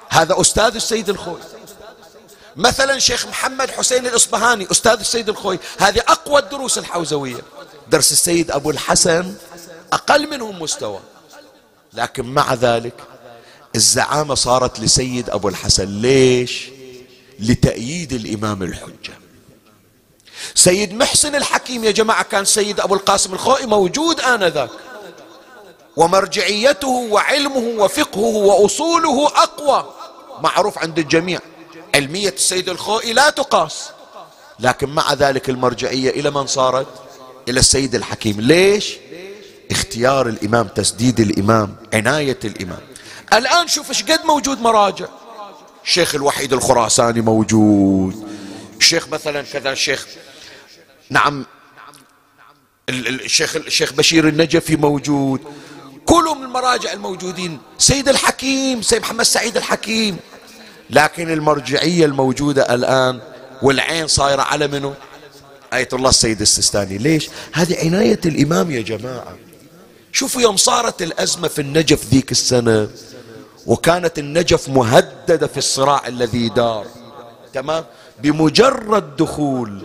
A: هذا أستاذ السيد الخوي. مثلا شيخ محمد حسين الإصبهاني أستاذ السيد الخوي هذه أقوى الدروس الحوزوية. درس السيد أبو الحسن أقل منهم مستوى. لكن مع ذلك الزعامة صارت لسيد أبو الحسن. ليش؟ لتأييد الإمام الحجة. سيد محسن الحكيم يا جماعة كان سيد أبو القاسم الخوئي موجود آنذاك. ومرجعيته وعلمه وفقهه وأصوله أقوى. معروف عند الجميع. علمية السيد الخوئي لا تقاس. لكن مع ذلك المرجعية إلى من صارت؟ إلى السيد الحكيم. ليش؟ اختيار الإمام تسديد الإمام عناية الإمام. الآن شوف إيش قد موجود مراجع. الشيخ الوحيد الخراساني موجود. الشيخ مثلا كذا الشيخ نعم الشيخ الشيخ بشير النجفي موجود. كلهم المراجع الموجودين. سيد الحكيم سيد محمد سعيد الحكيم. لكن المرجعية الموجودة الآن والعين صايرة على منه آية الله السيد السستاني ليش؟ هذه عناية الإمام يا جماعة. شوفوا يوم صارت الأزمة في النجف ذيك السنة وكانت النجف مهددة في الصراع الذي دار. تمام؟ بمجرد دخول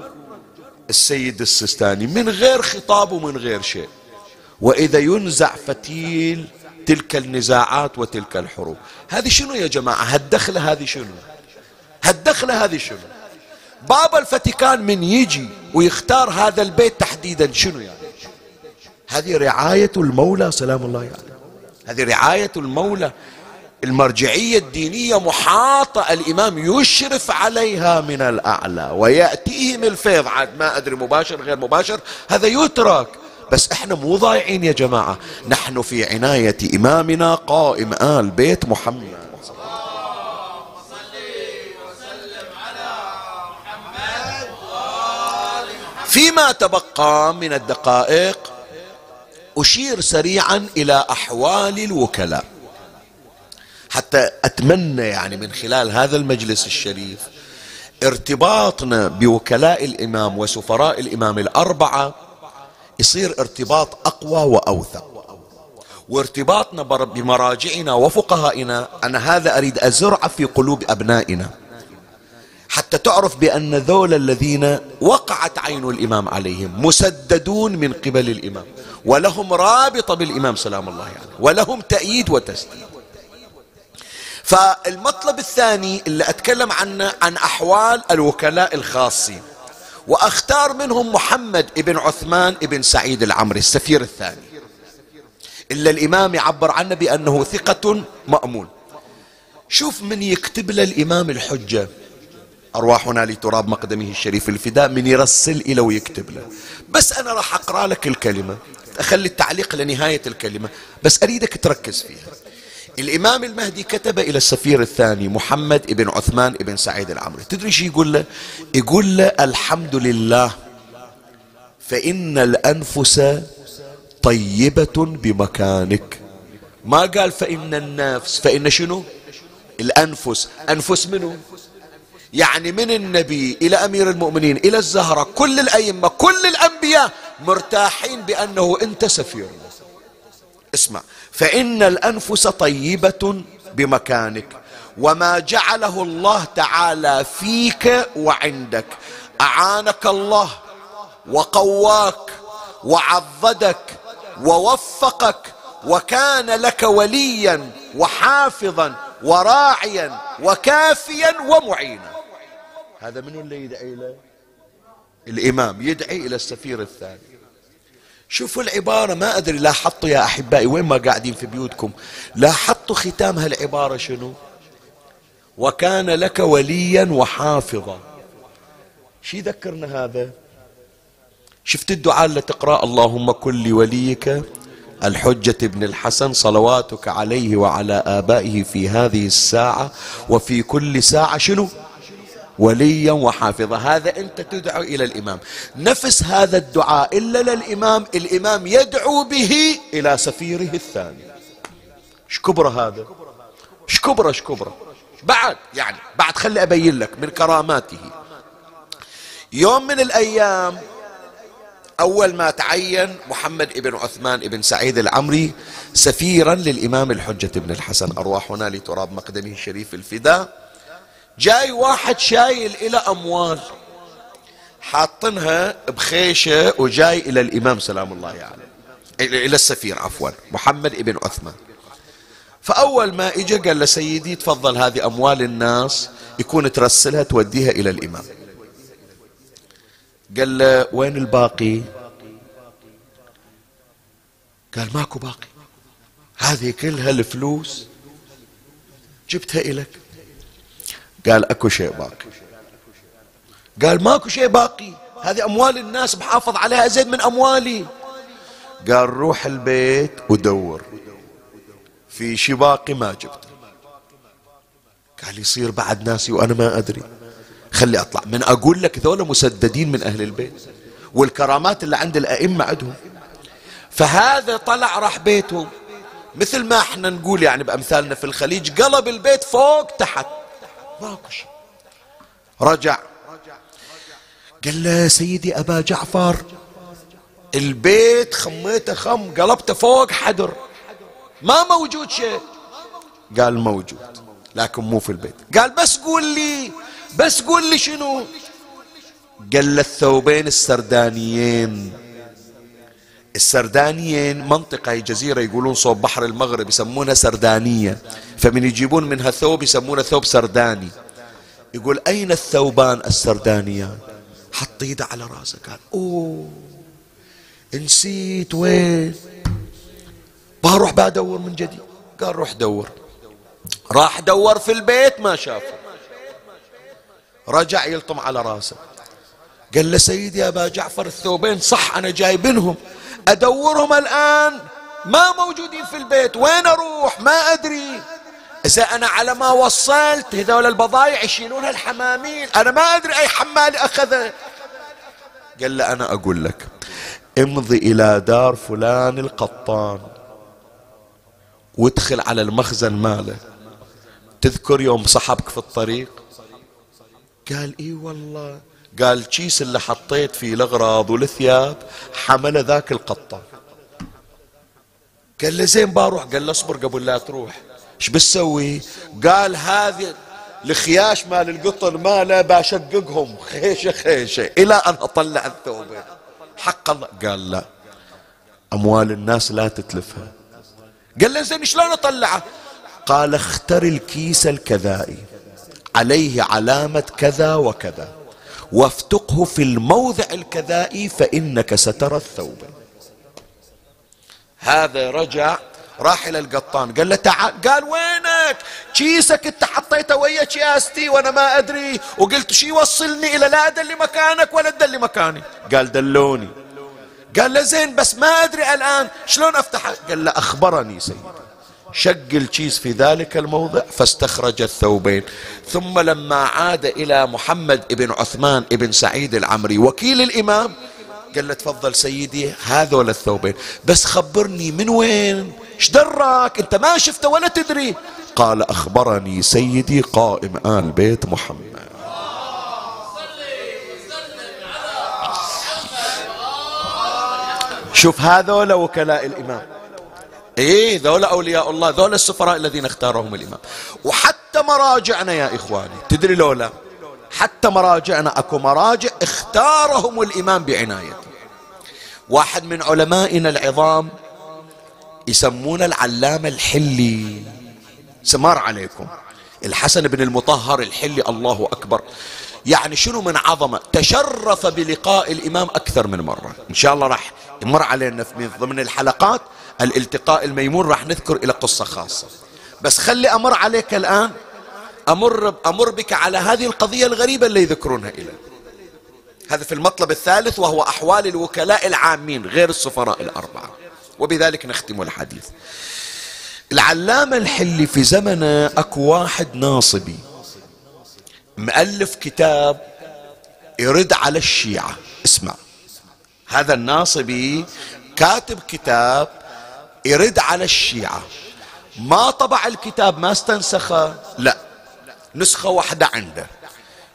A: السيد السستاني من غير خطاب ومن غير شيء. وإذا ينزع فتيل تلك النزاعات وتلك الحروب. هذه شنو يا جماعة؟ هالدخلة هذه شنو؟ هالدخلة هذه شنو؟ بابا الفاتيكان من يجي ويختار هذا البيت تحديدا شنو يعني؟ هذه رعاية المولى سلام الله عليه. يعني. هذه رعاية المولى المرجعية الدينية محاطة الإمام يشرف عليها من الأعلى ويأتيهم الفيض. عاد ما أدري مباشر غير مباشر هذا يترك. بس إحنا مو ضايعين يا جماعة. نحن في عناية إمامنا قائم آل بيت محمد. فيما تبقى من الدقائق أشير سريعا إلى أحوال الوكلاء. حتى أتمنى يعني من خلال هذا المجلس الشريف ارتباطنا بوكلاء الإمام وسفراء الإمام الأربعة يصير ارتباط أقوى وأوثق. وارتباطنا بمراجعنا وفقهائنا أنا هذا أريد أزرع في قلوب أبنائنا. حتى تعرف بأن ذول الذين وقعت عين الإمام عليهم مسددون من قبل الإمام ولهم رابطة بالإمام سلام الله يعني ولهم تأييد وتسديد. فالمطلب الثاني اللي أتكلم عنه عن أحوال الوكلاء الخاصين. وأختار منهم محمد ابن عثمان ابن سعيد العمري السفير الثاني. إلا الإمام يعبر عنه بأنه ثقة مأمون. شوف من يكتب له الإمام الحجة. أرواحنا لتراب مقدمه الشريف الفداء من يرسل إلى ويكتب له. بس أنا راح أقرأ لك الكلمة أخلي التعليق لنهاية الكلمة بس أريدك تركز فيها. الإمام المهدي كتب إلى السفير الثاني محمد بن عثمان بن سعيد العمري. تدري شو يقول له؟ يقول له الحمد لله فإن الأنفس طيبة بمكانك. ما قال فإن النفس فإن شنو؟ الأنفس. أنفس منه يعني من النبي إلى أمير المؤمنين إلى الزهرة. كل الأئمة كل الأنبياء مرتاحين بأنه أنت سفير. اسمع فإن الأنفس طيبة بمكانك وما جعله الله تعالى فيك وعندك. أعانك الله وقواك وعضدك ووفقك وكان لك وليا وحافظا وراعيا وكافيا ومعينا. هذا من اللي يدعي له الإمام يدعي إلى السفير الثاني. شوفوا العبارة ما أدري لاحظتوا يا أحبائي وين ما قاعدين في بيوتكم لاحظتوا ختام هالعبارة شنو؟ وكان لك وليا وحافظا. شي ذكرنا هذا؟ شفت الدعاء اللي تقرأ؟ اللهم كن لوليك الحجة ابن الحسن صلواتك عليه وعلى آبائه في هذه الساعة وفي كل ساعة شنو؟ وليا وحافظا. هذا أنت تدعو إلى الإمام. نفس هذا الدعاء إلا للإمام. الإمام يدعو به إلى سفيره الثاني. إيش كبر هذا؟ إيش كبر إيش كبر بعد يعني بعد خلي أبين لك من كراماته. يوم من الأيام أول ما تعين محمد بن عثمان بن سعيد العمري سفيرا للإمام الحجة بن الحسن. أرواحنا لتراب مقدمه الشريف الفداء. جاي واحد شايل إلى أموال حاطنها بخيشة وجاي إلى الإمام سلام الله عليه. يعني. إلى السفير عفوا محمد بن عثمان. فأول ما إجا قال له سيدي تفضل هذه أموال الناس يكون ترسلها توديها إلى الإمام. قال له وين الباقي؟ قال ماكو باقي. هذه كلها الفلوس جبتها إلك قال أكو شيء باقي. قال ماكو شيء باقي. هذه أموال الناس بحافظ عليها زيد من أموالي. قال روح البيت ودور. في شي باقي ما جبته قال يصير بعد ناسي وأنا ما أدري. خلي أطلع. من أقول لك ذولا مسددين من أهل البيت والكرامات اللي عند الأئمة عندهم. فهذا طلع راح بيتهم. مثل ما إحنا نقول يعني بأمثالنا في الخليج قلب البيت فوق تحت. ماكو شيء. رجع. قال له سيدي أبا جعفر البيت خميته خم قلبته فوق حدر. ما موجود شيء. قال موجود لكن مو في البيت. قال بس قول لي بس قول لي شنو؟ قال له الثوبين السردانيين. السردانيين منطقة هي جزيرة يقولون صوب بحر المغرب يسمونها سردانية. فمن يجيبون منها ثوب يسمونه ثوب سرداني. يقول أين الثوبان السردانيان؟ حط إيده على راسه قال أوه نسيت وين؟ بروح بدور من جديد. قال روح دور. راح دور في البيت ما شافه. رجع يلطم على راسه. قال له سيدي يا أبا جعفر الثوبين صح أنا جايبنهم أدورهم الآن. ما موجودين في البيت. وين أروح؟ ما أدري. إذا أنا على ما وصلت هذول البضايع يشيلونها الحمامين. أنا ما أدري أي حمال أخذه. قال له أنا أقول لك امضي إلى دار فلان القطان وادخل على المخزن ماله. تذكر يوم صحبك في الطريق؟ قال إي والله. قال الكيس اللي حطيت فيه الأغراض والثياب حمل ذاك القطان قال له زين بروح. قال له اصبر قبل لا تروح. إيش بتسوي؟ قال هذه الخياش مال القطن ماله بشققهم. خيشة خيشة. إلى أن أطلع الثوبين حق الله. قال لا. أموال الناس لا تتلفها. قال له زين شلون أطلعه؟ قال اختر الكيس الكذائي. عليه علامة كذا وكذا. وافتقه في الموضع الكذائي فإنك سترى الثوب. هذا رجع راح إلى القطان. قال له تعال قال وينك؟ كيسك أنت حطيته ويا كياستي وأنا ما أدري. وقلت شي يوصلني إلى لا ادلي مكانك ولا تدلي مكاني. قال دلوني. قال له زين بس ما أدري الآن شلون أفتحه؟ قال له أخبرني سيدي. شق الكيس في ذلك الموضع فاستخرج الثوبين. ثم لما عاد إلى محمد بن عثمان بن سعيد العمري وكيل الإمام قال له تفضل سيدي هذول الثوبين. بس خبرني من وين؟ إيش دراك أنت ما شفته ولا تدري. قال أخبرني سيدي قائم آل بيت محمد. شوف هذول وكلاء الإمام. إيه ذولا أولياء الله ذولا السفراء الذين اختارهم الإمام. وحتى مراجعنا يا إخواني تدري لولا؟ حتى مراجعنا أكو مراجع اختارهم الإمام بعنايته. واحد من علمائنا العظام يسمونه العلامة الحلي. سمار عليكم. الحسن بن المطهر الحلي الله أكبر. يعني شنو من عظمة؟ تشرف بلقاء الإمام أكثر من مرة. إن شاء الله راح يمر علينا من ضمن الحلقات. الالتقاء الميمون راح نذكر إلى قصة خاصة. بس خلي أمر عليك الآن. أمر, أمر بك على هذه القضية الغريبة اللي يذكرونها إلى. هذا في المطلب الثالث وهو أحوال الوكلاء العامين غير السفراء الأربعة. وبذلك نختم الحديث. العلامة الحلي في زمنه أكو واحد ناصبي. مؤلف كتاب يرد على الشيعة. اسمع. هذا الناصبي كاتب كتاب يرد على الشيعة. ما طبع الكتاب ما استنسخه لا. نسخة واحدة عنده.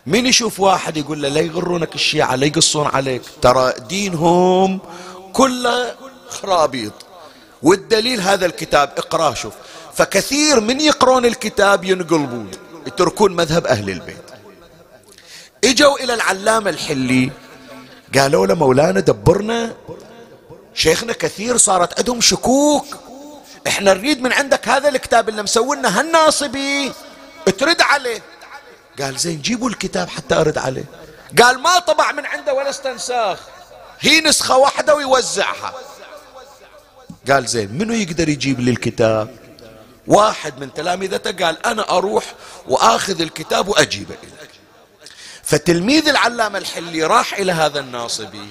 A: من يشوف واحد يقول له لا يغرونك الشيعة لا يقصون عليك. ترى دينهم كله خرابيط. والدليل هذا الكتاب اقرأه شوف. فكثير من يقرون الكتاب ينقلبون يتركون مذهب أهل البيت. إجوا إلى العلامة الحلي قالوا له مولانا دبرنا شيخنا كثير صارت عندهم شكوك. إحنا نريد من عندك هذا الكتاب اللي مسوينا هالناصبي. ترد عليه. قال زين جيبوا الكتاب حتى أرد عليه. قال ما طبع من عنده ولا استنساخ. هي نسخة واحدة ويوزعها. قال زين منو يقدر يجيب لي الكتاب؟ واحد من تلامذته قال أنا أروح وآخذ الكتاب وأجيبه إليك. فتلميذ العلامة الحلي راح إلى هذا الناصبي.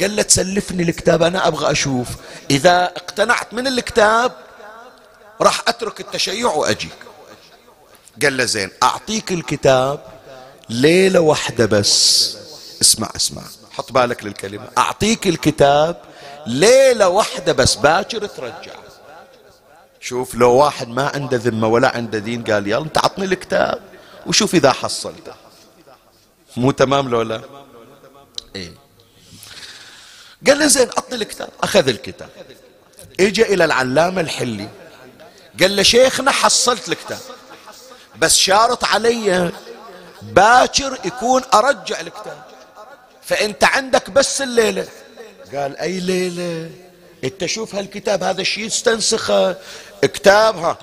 A: قال له تسلفني الكتاب أنا أبغى أشوف. إذا اقتنعت من الكتاب راح أترك التشيع وأجيك. قال له زين أعطيك الكتاب ليلة واحدة بس. اسمع اسمع حط بالك للكلمة. أعطيك الكتاب ليلة واحدة بس باكر ترجع. شوف لو واحد ما عنده ذمة ولا عنده دين قال يلا انت عطني الكتاب وشوف إذا حصلته. مو تمام لو لا؟ إيه. قال له زين عطني الكتاب. أخذ الكتاب. اجى إلى العلامة الحلي. قال له شيخنا حصلت الكتاب. بس شارط علي باكر يكون أرجع الكتاب. فأنت عندك بس الليلة. قال أي ليلة؟ أنت شوف هالكتاب هذا الشيء استنسخه كتابها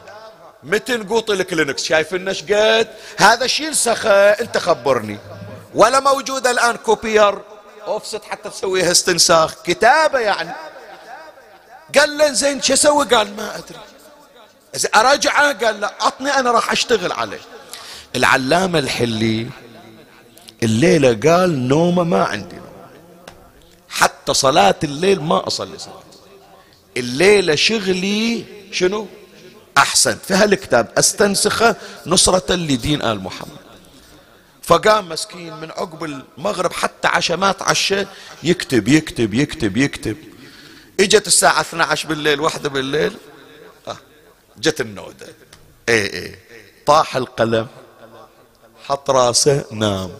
A: متن قوط الكلينكس؟ شايف النش قد هذا الشيء انسخه انت خبرني. ولا موجود الآن كوبير. اوفست حتى تسويها استنساخ. كتابة يعني. قال له زين شو أسوي؟ قال ما أدري. أراجعه قال لا عطني أنا راح أشتغل عليه. العلامة الحلي الليلة قال نومة ما عندي حتى صلاة الليل ما أصلي صلاة. الليلة شغلي شنو؟ أحسن. في هالكتاب أستنسخه نصرة لدين آل محمد. فقام مسكين من عقب المغرب حتى عشمات عشاء يكتب يكتب يكتب يكتب. إجت الساعة 12 بالليل واحدة بالليل. آه جت النودة. إيه إيه. طاح القلم حط راسه نام.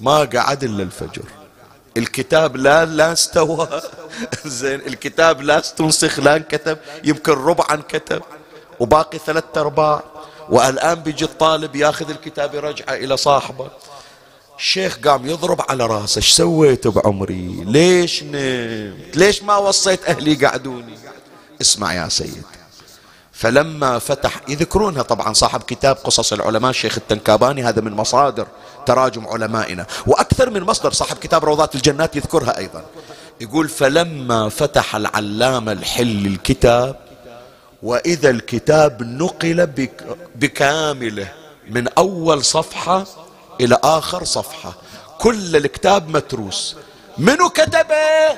A: ما قعد إلا الفجر. الكتاب لا لا استوى. زين الكتاب لا استنسخ لا انكتب. يمكن ربع انكتب وباقي ثلاثة أرباع. والآن بيجي الطالب ياخذ الكتاب يرجعه إلى صاحبه. الشيخ قام يضرب على راسه إيش سويت بعمري؟ ليش نمت؟ ليش ما وصيت أهلي قعدوني؟ اسمع يا سيد فلما فتح يذكرونها طبعا صاحب كتاب قصص العلماء الشيخ التنكاباني هذا من مصادر تراجم علمائنا. وأكثر من مصدر صاحب كتاب روضات الجنات يذكرها أيضا. يقول فلما فتح العلامة الحل الكتاب وإذا الكتاب نقل بكامله من أول صفحة إلى آخر صفحة. كل الكتاب متروس. منو كتبه؟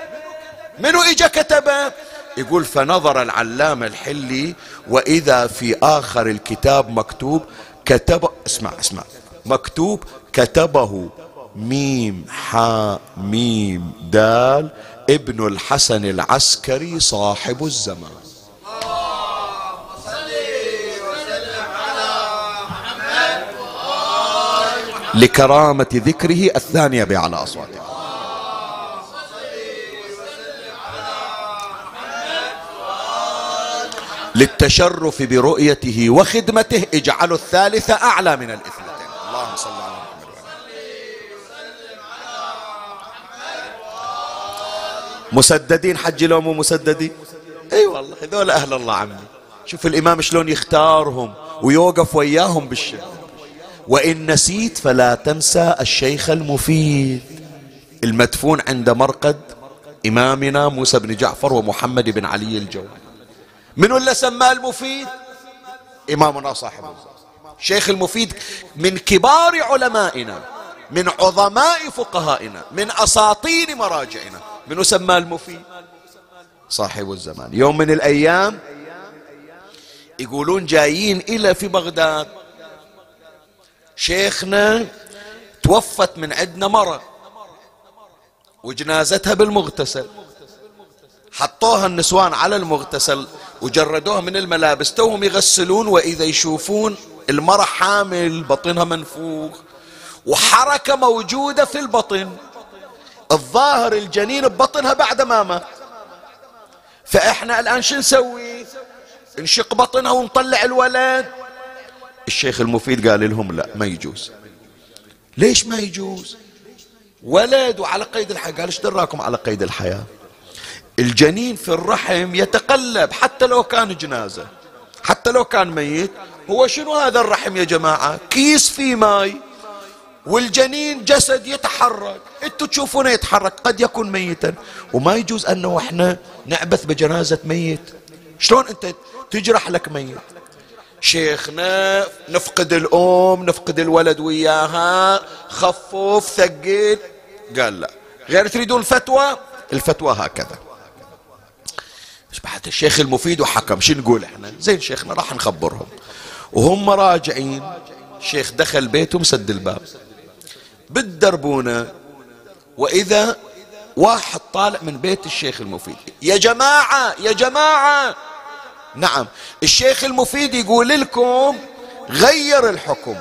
A: منو إجا كتبه؟ يقول فنظر العلامة الحلي وإذا في آخر الكتاب مكتوب كتب اسمع اسمع. مكتوب كتبه ميم حاء ميم دال. ابن الحسن العسكري صاحب الزمان. لكرامة ذكره الثانية بأعلى أصواته للتشرف برؤيته وخدمته اجعلوا الثالثة أعلى من الاثنتين. اللهم صل على محمد مسددين حج لو مو مسددين؟ إي والله هذول أهل الله عمي. شوف الإمام شلون يختارهم ويوقف وياهم بالشدة وإن نسيت فلا تنسى الشيخ المفيد. المدفون عند مرقد إمامنا موسى بن جعفر ومحمد بن علي الجواد. من اللي سماه المفيد؟ إمامنا صاحب شيخ المفيد من كبار علمائنا من عظماء فقهائنا من أساطين مراجعنا. من سماه المفيد؟ صاحب الزمان. يوم من الأيام يقولون جايين إلى في بغداد. شيخنا توفت من عندنا مرة وجنازتها بالمغتسل. حطوها النسوان على المغتسل وجردوها من الملابس توهم يغسلون وإذا يشوفون المرأة حامل بطنها منفوخ وحركة موجودة في البطن. الظاهر الجنين ببطنها بعد ما مات. فإحنا الآن شو نسوي؟ نشق بطنها ونطلع الولد. الشيخ المفيد قال لهم لا ما يجوز. ليش ما يجوز؟ ولد وعلى قيد الحياة. قال إيش دراكم على قيد الحياة؟ الجنين في الرحم يتقلب حتى لو كان جنازة حتى لو كان ميت. هو شنو هذا الرحم يا جماعة؟ كيس فيه ماي والجنين جسد يتحرك. إنتوا تشوفونه يتحرك قد يكون ميتا. وما يجوز أنه إحنا نعبث بجنازة ميت. شلون أنت تجرح لك ميت؟ شيخنا نفقد الأم نفقد الولد وياها خفف ثقل قال لا. غير تريدون فتوى؟ الفتوى هكذا. بعد الشيخ المفيد وحكم شو نقول إحنا؟ زين شيخنا راح نخبرهم. وهم راجعين. الشيخ دخل بيتهم سد الباب. بالدربونة. وإذا واحد طالع من بيت الشيخ المفيد. يا جماعة يا جماعة! نعم. الشيخ المفيد يقول لكم غير الحكم.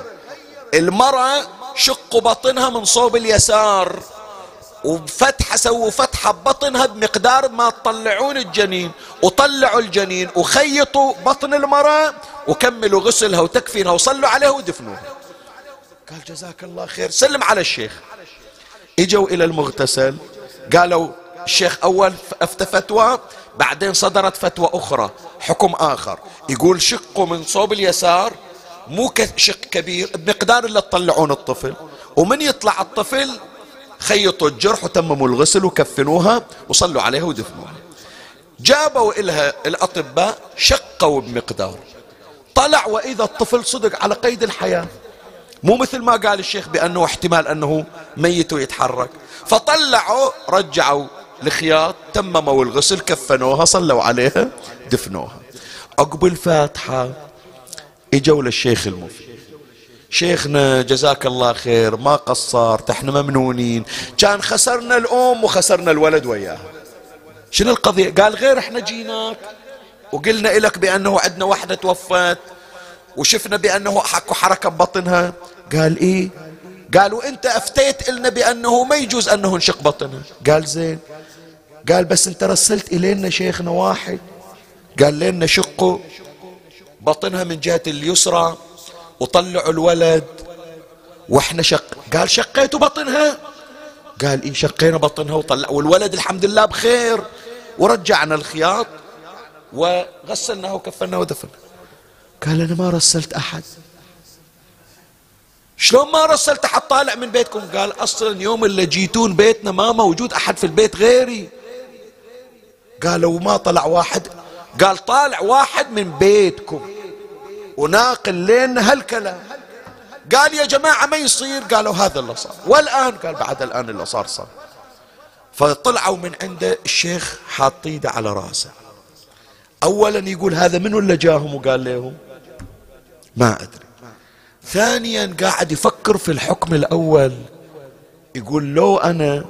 A: المرأة شقوا بطنها من صوب اليسار وفتحة سووا فتحة ببطنها بمقدار ما تطلعون الجنين وطلعوا الجنين وخيطوا بطن المرأة وكملوا غسلها وتكفينها وصلوا عليها ودفنوها. قال جزاك الله خير. سلم على الشيخ. اجوا إلى المغتسل قالوا الشيخ أول أفتى فتوى بعدين صدرت فتوى أخرى. حكم آخر. يقول شقوا من صوب اليسار مو شق كبير بمقدار اللي تطلعون الطفل. ومن يطلع الطفل خيطوا الجرح وتمموا الغسل وكفنوها وصلوا عليها ودفنوها. جابوا إلها الأطباء شقوا بمقدار. طلع وإذا الطفل صدق على قيد الحياة. مو مثل ما قال الشيخ بأنه احتمال أنه ميت ويتحرك. فطلعوا رجعوا الخياط تمموا الغسل كفنوها صلوا عليها دفنوها. عقب الفاتحة إجوا للشيخ المفيد. شيخنا جزاك الله خير ما قصرت إحنا ممنونين. كان خسرنا الأم وخسرنا الولد وياها. شنو القضية؟ قال غير إحنا جيناك. وقلنا لك بأنه عندنا وحدة توفت. وشفنا بأنه حكوا حركة ببطنها. قال إيه؟ قال وإنت أفتيت لنا بأنه ما يجوز أنه نشق بطنها قال زين. قال بس انت رسلت إلينا شيخنا واحد. قال لنا شقوا بطنها من جهة اليسرى وطلعوا الولد. وإحنا شق قال شقيتوا بطنها؟ قال إيه شقينا بطنها وطلع والولد الحمد لله بخير. ورجعنا الخياط وغسلناه وكفناه ودفناه. قال أنا ما رسلت أحد. شلون ما رسلت أحد طالع من بيتكم؟ قال أصلا يوم اللي جيتون بيتنا ما موجود أحد في البيت غيري. قالوا ما طلع واحد. قال طالع واحد من بيتكم. وناقل لنا هالكلام. قال يا جماعة ما يصير. قالوا هذا اللي صار. والآن قال بعد الآن اللي صار صار. فطلعوا من عنده الشيخ حاط ايده على رأسه. اولا يقول هذا منو اللي جاهم؟ وقال لهم ما أدري. ثانيا قاعد يفكر في الحكم الأول. يقول لو أنا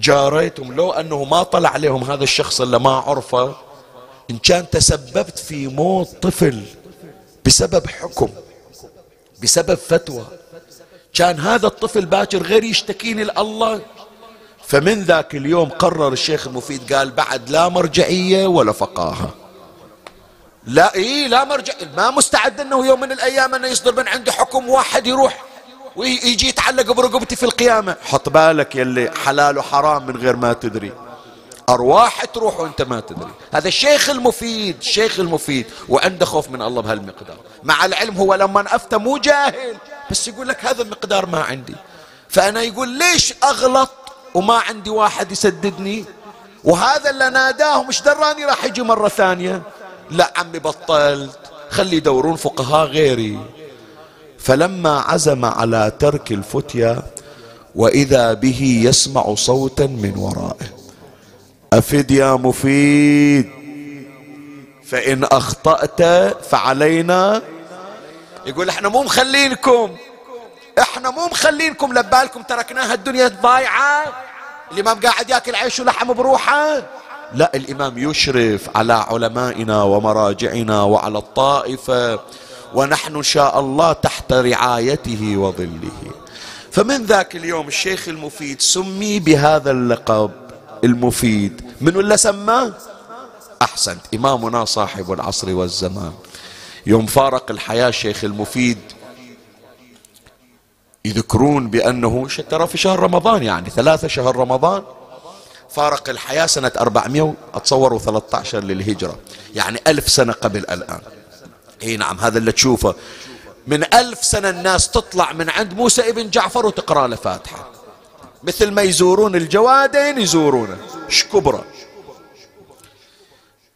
A: جاريتهم لو أنه ما طلع لهم هذا الشخص اللي ما عرفه إن كان تسببت في موت طفل بسبب حكم بسبب فتوى كان هذا الطفل باكر غير يشتكيني لله. فمن ذاك اليوم قرر الشيخ المفيد قال بعد لا مرجعية ولا فقاهة. لا اي لا مرجع ما مستعد إنه يوم من الأيام إنه يصدر من عنده حكم واحد يروح. ويجي يتعلق برقبتي في القيامة. حط بالك يلي حلال وحرام من غير ما تدري. أرواح تروح وأنت ما تدري. هذا الشيخ المفيد الشيخ المفيد. وعنده خوف من الله بهالمقدار. مع العلم هو لما أفتى مو جاهل بس يقول لك هذا المقدار ما عندي. فأنا يقول ليش أغلط وما عندي واحد يسددني؟ وهذا اللي ناداه مش دراني راح يجي مرة ثانية. لا عمي بطلت خلي يدورون فقهاء غيري. فلما عزم على ترك الفتيا وإذا به يسمع صوتا من ورائه أفد يا مفيد فإن أخطأت فعلينا. يقول إحنا مو مخلينكم إحنا مو مخلينكم لبالكم تركناها الدنيا ضايعة. الإمام قاعد ياكل عيش ولحم بروحه. لا الإمام يشرف على علمائنا ومراجعنا وعلى الطائفة. ونحن إن شاء الله تحت رعايته وظله. فمن ذاك اليوم الشيخ المفيد سمي بهذا اللقب المفيد. من ولا سماه أحسنت. إمامنا صاحب العصر والزمان. يوم فارق الحياة الشيخ المفيد يذكرون بأنه ترى في شهر رمضان يعني ثلاثة شهر رمضان. فارق الحياة سنة 400 أتصور 13 للهجرة. يعني ألف سنة قبل الآن. إي نعم هذا اللي تشوفه. من ألف سنة الناس تطلع من عند موسى ابن جعفر وتقرأ له فاتحة. مثل ما يزورون الجوادين يزورونه. شكبرة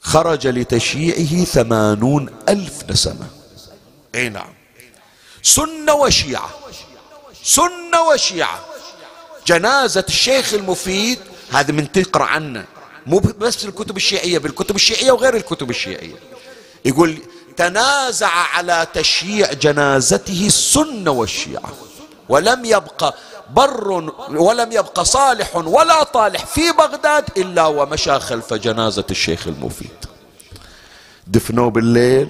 A: خرج لتشييعه ثمانون ألف نسمة. إي نعم. سنة وشيعة. سنة وشيعة. جنازة الشيخ المفيد هذا من تقرأ عنه. مو بس الكتب الشيعية بالكتب الشيعية وغير الكتب الشيعية. يقول تنازع على تشييع جنازته السنة والشيعة. ولم يبقى بر ولم يبقى صالح ولا طالح في بغداد إلا ومشى خلف جنازة الشيخ المفيد. دفنوه بالليل.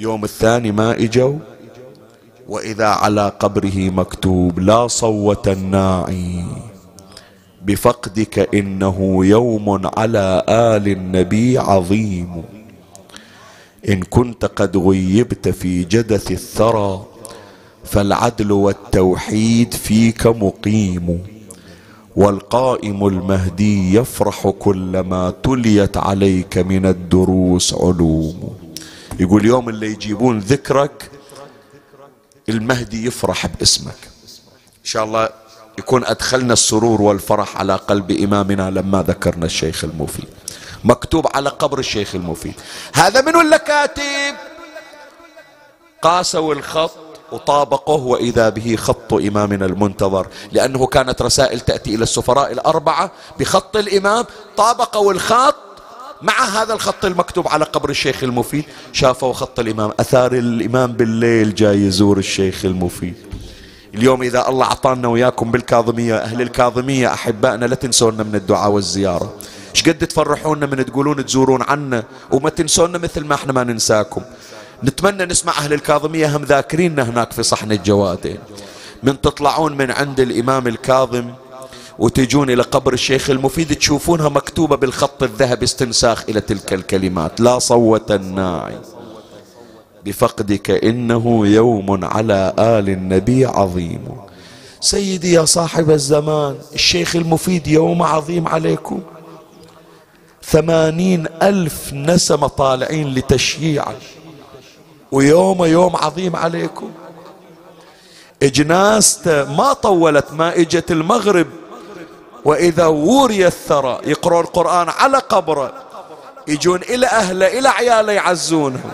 A: يوم الثاني ما إجوا. وإذا على قبره مكتوب لا صوت الناعي. بفقدك إنه يوم على آل النبي عظيم. إن كنت قد غيبت في جدث الثرى فالعدل والتوحيد فيك مقيم. والقائم المهدي يفرح كلما تليت عليك من الدروس علوم. يقول يوم اللي يجيبون ذكرك المهدي يفرح باسمك. إن شاء الله يكون أدخلنا السرور والفرح على قلب إمامنا لما ذكرنا الشيخ المفيد مكتوب على قبر الشيخ المفيد. هذا من ولا كاتب قاسوا الخط وطابقه وإذا به خط إمامنا المنتظر. لأنه كانت رسائل تأتي إلى السفراء الأربعة بخط الإمام. طابقوا الخط مع هذا الخط المكتوب على قبر الشيخ المفيد. شافوا خط الإمام. أثار الإمام بالليل جاي يزور الشيخ المفيد. اليوم إذا الله أعطانا وياكم بالكاظمية أهل الكاظمية أحبائنا لا تنسونا من الدعاء والزيارة. إيش قد تفرحونا من تقولون تزورون عنا وما تنسونا مثل ما إحنا ما ننساكم. نتمنى نسمع أهل الكاظمية هم ذاكريننا هناك في صحن الجوادين من تطلعون من عند الإمام الكاظم وتجون إلى قبر الشيخ المفيد تشوفونها مكتوبة بالخط الذهبي استنساخ إلى تلك الكلمات. لا صوت الناعي بفقدك إنه يوم على آل النبي عظيم. سيدي يا صاحب الزمان الشيخ المفيد يوم عظيم عليكم. ثمانين ألف نسمة طالعين لتشييعه ويوم يوم عظيم عليكم. اجناسته ما طولت ما اجت المغرب وإذا وري الثرى يقرأ القرآن على قبره يجون إلى أهله إلى عياله يعزونهم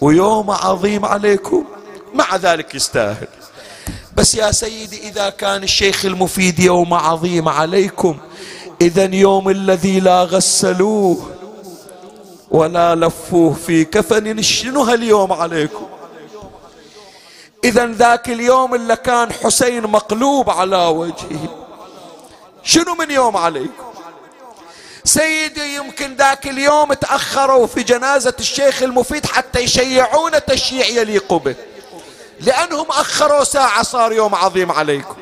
A: ويوم عظيم عليكم. مع ذلك يستاهل. بس يا سيدي إذا كان الشيخ المفيد يوم عظيم عليكم إذا يوم الذي لا غسلوه ولا لفوه في كفن شنو هاليوم عليكم؟ إذا ذاك اليوم اللي كان حسين مقلوب على وجهه شنو من يوم عليكم؟ سيدي يمكن ذاك اليوم تأخروا في جنازة الشيخ المفيد حتى يشيعون تشييع يليق به لأنهم أخروا ساعة صار يوم عظيم عليكم.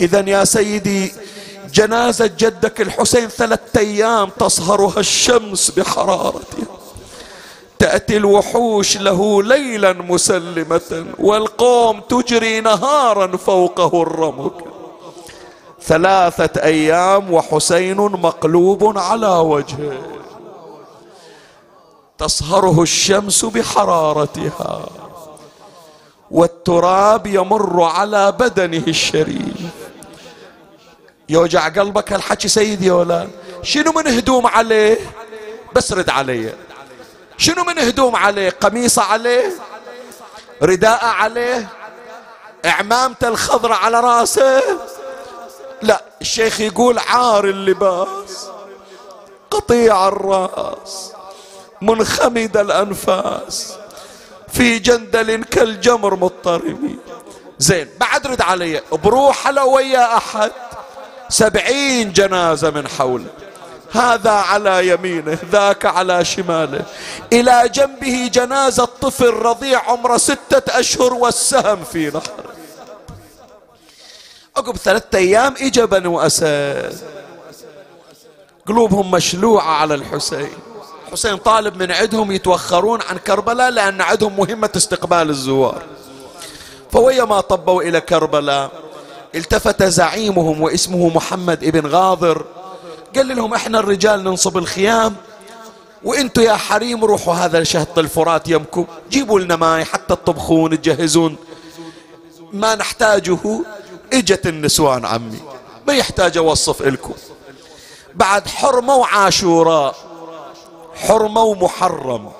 A: إذا يا سيدي جنازة جدك الحسين ثلاثة أيام تصهرها الشمس بحرارتها تأتي الوحوش له ليلا مسلمة والقوم تجري نهارا فوقه الرمك ثلاثة أيام وحسين مقلوب على وجهه. تصهره الشمس بحرارتها والتراب يمر على بدنه الشريف. يوجع قلبك هالحكي سيدي ولا شنو من هدوم عليه؟ بس رد علي. شنو من هدوم عليه؟ قميصة عليه؟ رداء عليه؟ اعمامته الخضراء على رأسه؟ لا الشيخ يقول عار اللباس قطيع الرأس منخمد الأنفاس في جندل كالجمر مضطرب زين بعد رد علي بروح لو ويا أحد. سبعين جنازة من حوله هذا على يمينه ذاك على شماله. إلى جنبه جنازة طفل رضيع عمره ستة أشهر والسهم في نحره عقب ثلاثة أيام إجا بنو أسد. قلوبهم مشلوعة على الحسين. حسين طالب من عندهم يتوخرون عن كربلاء لأن عندهم مهمة استقبال الزوار. فويا ما طبوا إلى كربلاء. التفت زعيمهم واسمه محمد ابن غاضر. قال لهم إحنا الرجال ننصب الخيام وانتوا يا حريم روحوا هذا شهط الفرات يمكم جيبوا لنا ماي حتى تطبخون تجهزون. ما نحتاجه اجت النسوان عمي. ما يحتاج اوصف لكم بعد حرمة وعاشوراء حرمة ومحرم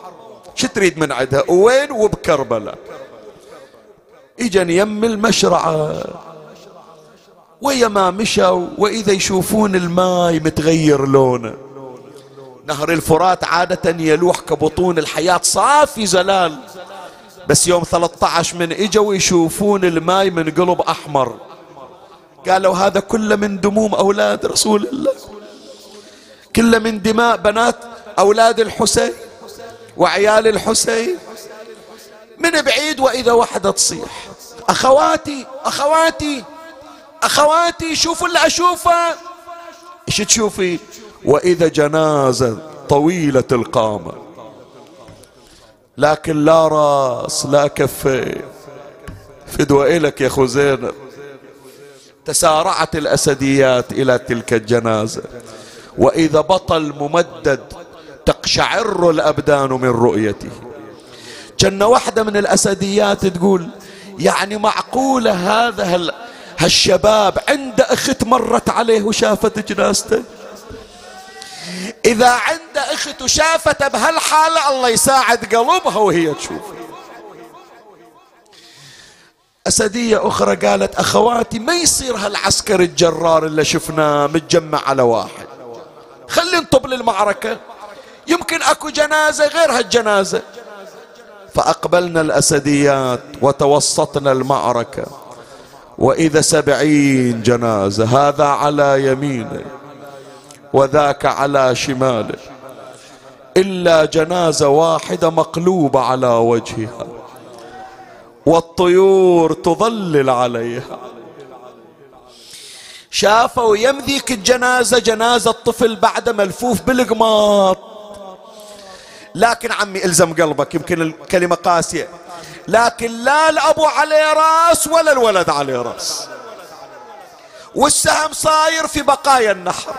A: شو تريد من عندها وين؟ وبكربلاء. اجا يم المشرعة. ويا ما مشوا وإذا يشوفون الماي متغير لونه. نهر الفرات عادة يلوح كبطون الحياة صافي زلال. بس يوم 13 من إجوا يشوفون الماي من قلب أحمر. قالوا هذا كله من دموم أولاد رسول الله. كله من دماء بنات أولاد الحسين وعيال الحسين. من بعيد وإذا وحدة تصيح. أخواتي أخواتي أخواتي شوفوا اللي أشوفه. إيش تشوفي؟ وإذا جنازة طويلة القامة. لكن لا راس لا كفين فدوى إلك يا أخو زينب. تسارعت الأسديات إلى تلك الجنازة. وإذا بطل ممدد تقشعر الأبدان من رؤيته. كأن واحدة من الأسديات تقول يعني معقولة هذا هالشباب عنده أخت مرت عليه وشافت جنازته. إذا عنده أخت وشافته بهالحالة الله يساعد قلبها وهي تشوف. أسدية أخرى قالت أخواتي ما يصير هالعسكر الجرار اللي شفناه متجمع على واحد. خلي نطب للمعركة. يمكن أكو جنازة غير هالجنازة. فأقبلنا الأسديات وتوسطنا المعركة. وإذا سبعين جنازة هذا على يمينه وذاك على شماله. إلا جنازة واحدة مقلوبة على وجهها والطيور تظلل عليها. شافوا يم ذيك الجنازة جنازة طفل بعد ملفوف بالقماط. لكن عمي إلزم قلبك يمكن الكلمة قاسية. لكن لا الأبو عليه رأس ولا الولد عليه رأس. والسهم صاير في بقايا النحر.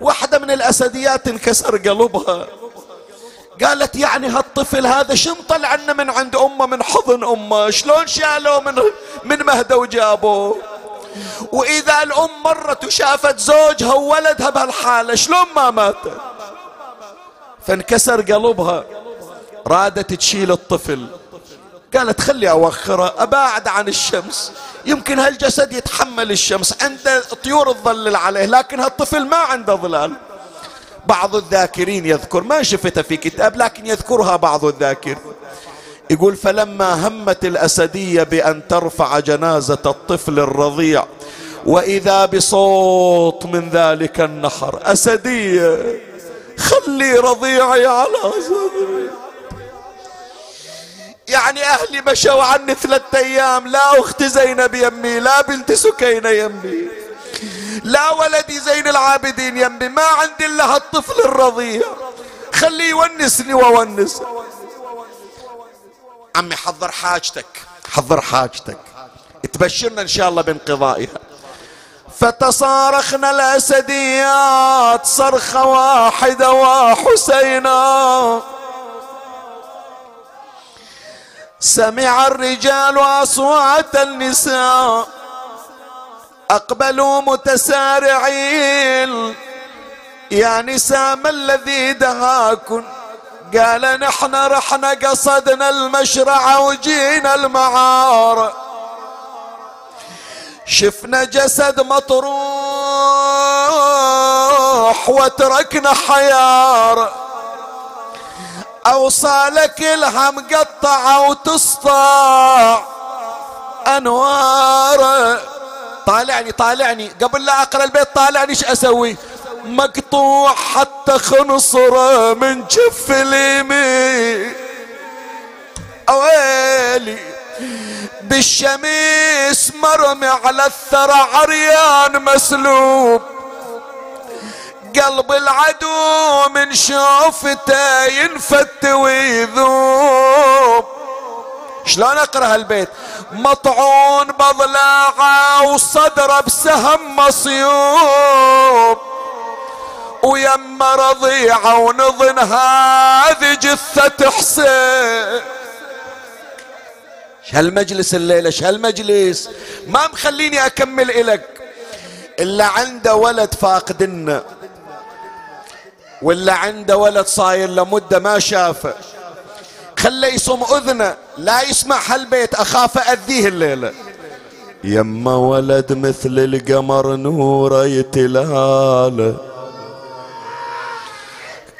A: واحدة من الأسديات انكسر قلبها. قالت يعني هالطفل هذا شن طلعنا من عند أمه من حضن أمه؟ شلون شالوه من, من مهدة وجابوه؟ وإذا الأم مرت وشافت زوجها وولدها بهالحالة شلون ما ماتت؟ فانكسر قلبها. رادت تشيل الطفل. قالت خلي أوخره أباعد عن الشمس. يمكن هالجسد يتحمل الشمس عنده طيور تظلل عليه لكن هالطفل ما عنده ظلال. بعض الذاكرين يذكر ما شفتها في كتاب لكن يذكرها بعض الذاكر. يقول فلما همت الأسدية بأن ترفع جنازة الطفل الرضيع وإذا بصوت من ذلك النحر أسدية خلي رضيعي على صدري. يعني أهلي مشوا عني ثلاثة أيام لا أخت زينب يمي لا بنت سكينة يمي لا ولدي زين العابدين يمي. ما عندي إلا هالطفل الرضيع. خليه يونسني وونس عمي حضر حاجتك. حضر حاجتك. تبشرنا إن شاء الله بانقضائها. فتصارخنا الأسديات صرخة واحدة وحسينا. سمع الرجال أصوات النساء. أقبلوا متسارعين. يا نساء ما الذي دهاكن؟ قال نحن رحنا قصدنا المشرع وجينا المعار. شفنا جسد مطروح وتركنا حيار. أوصالك لها مقطعة وتسطع. أنوار. طالعني طالعني. قبل لا أقرأ البيت طالعني إيش أسوي؟ مقطوع حتى خنصره من جف اليمين. أويلي. بالشميس مرمي على الثرى عريان مسلوب. قلب العدو من شوفته ينفت ويذوب. شلون أقرأ هالبيت؟ مطعون بضلاعة وصدره بسهم مصيوب. ويم رضيعه ونظن هذه جثة حسين. هالمجلس الليلة؟ هالمجلس؟ ما مخليني أكمل إلك. إلا عنده ولد فاقدنا. ولا عنده ولد صاير لمدة ما شافه. خله يصم أذنه لا يسمع هالبيت أخاف اذيه الليلة. يما ولد مثل القمر نوره يتلاله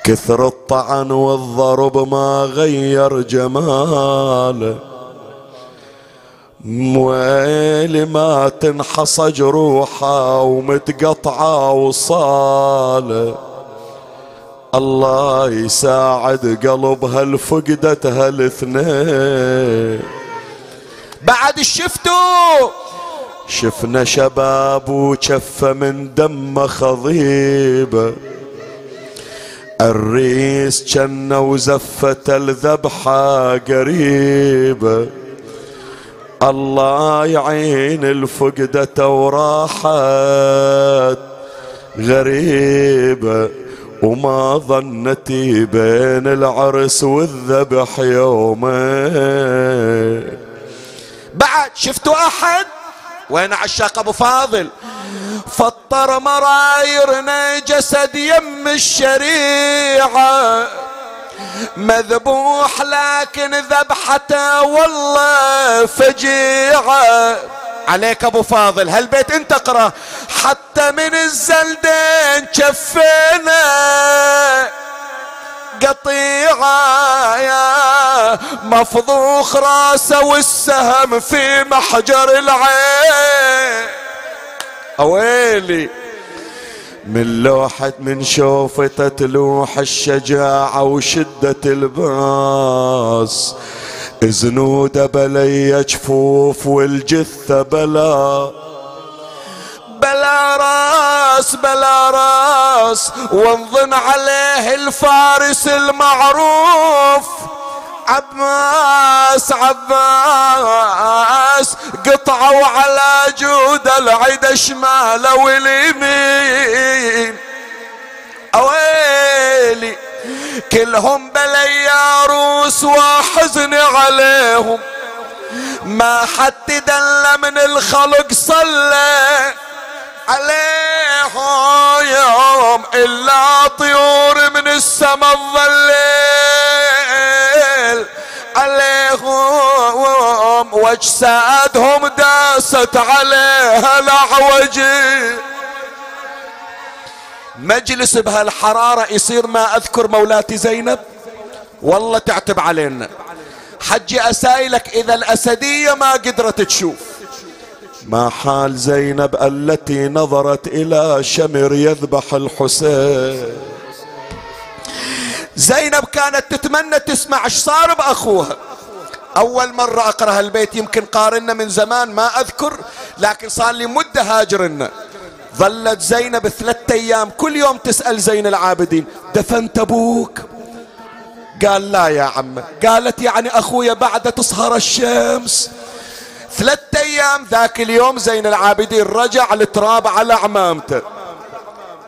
A: كثر الطعن والضرب ما غير جماله ويلي ما تنحصى جروحه ومتقطعة وصاله الله يساعد قلب هالفقدة هالاثنين. بعد شفتوا شفنا شباب وشفة من دم خضيبة الريس جنة وزفة الذبحة قريبة الله يعين الفقدة وراحت غريبة وما ظنتي بين العرس والذبح يومين بعد شفتوا أحد؟ وين عشاق أبو فاضل؟ فطر مرايرنا جسد يم الشريعة. مذبوح لكن ذبحته والله فجيعة. عليك أبو فاضل هالبيت انت اقرا حتى من الزلدين شفينا قطيعة يا مفضوخ راسه والسهم في محجر العين. أويلي من لوحة من شوفته تلوح الشجاعة وشدة الباس زنوده بلي جفوف والجثة بلا. بلا راس بلا راس وانظن عليه الفارس المعروف. عباس عباس قطعوا على جود العيد شماله واليمين. أويلي كلهم بلي عروس وحزن عليهم. ما حد دل من الخلق صلى عليهم إلا طيور من السماء الظليل. عليهم واجسادهم داست عليها العوجي مجلس بهالحرارة يصير ما أذكر مولاتي زينب؟ والله تعتب علينا. حجي أسايلك إذا الأسدية ما قدرت تشوف. ما حال زينب التي نظرت إلى شمر يذبح الحسين؟ زينب كانت تتمنى تسمع إيش صار بأخوها. أول مرة أقرأ هالبيت يمكن قارنا من زمان ما أذكر لكن صار لي مدة هاجرنا. ظلت زينب ثلاثة أيام. كل يوم تسأل زين العابدين دفنت أبوك؟ قال لا يا عم قالت يعني أخويا بعد تصهر الشمس. ثلاثة أيام ذاك اليوم زين العابدين رجع التراب على عمامته.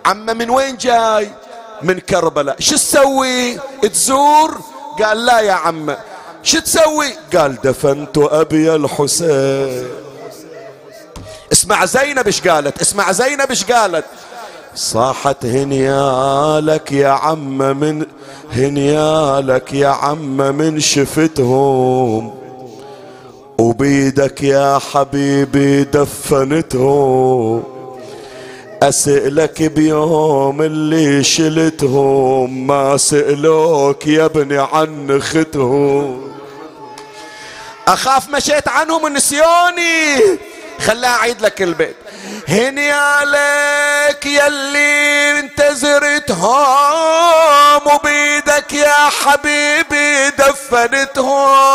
A: عم من وين جاي؟ من كربلاء. شو تسوي؟ تزور؟ قال لا يا عم شو تسوي؟ قال دفنت أبي الحسين. اسمع زينب إيش قالت؟ اسمع زينب إيش قالت؟ صاحت هنيالك يا عم من هنيالك يا عم من شفتهم وبيدك يا حبيبي دفنتهم أسألك بيوم اللي شلتهم ما سألوك يا ابني عن ختهم. أخاف مشيت عنهم ونسيوني خليها أعيد لك البيت. هني عليك يلي انتزرتهم وبيدك يا حبيبي دفنتهم.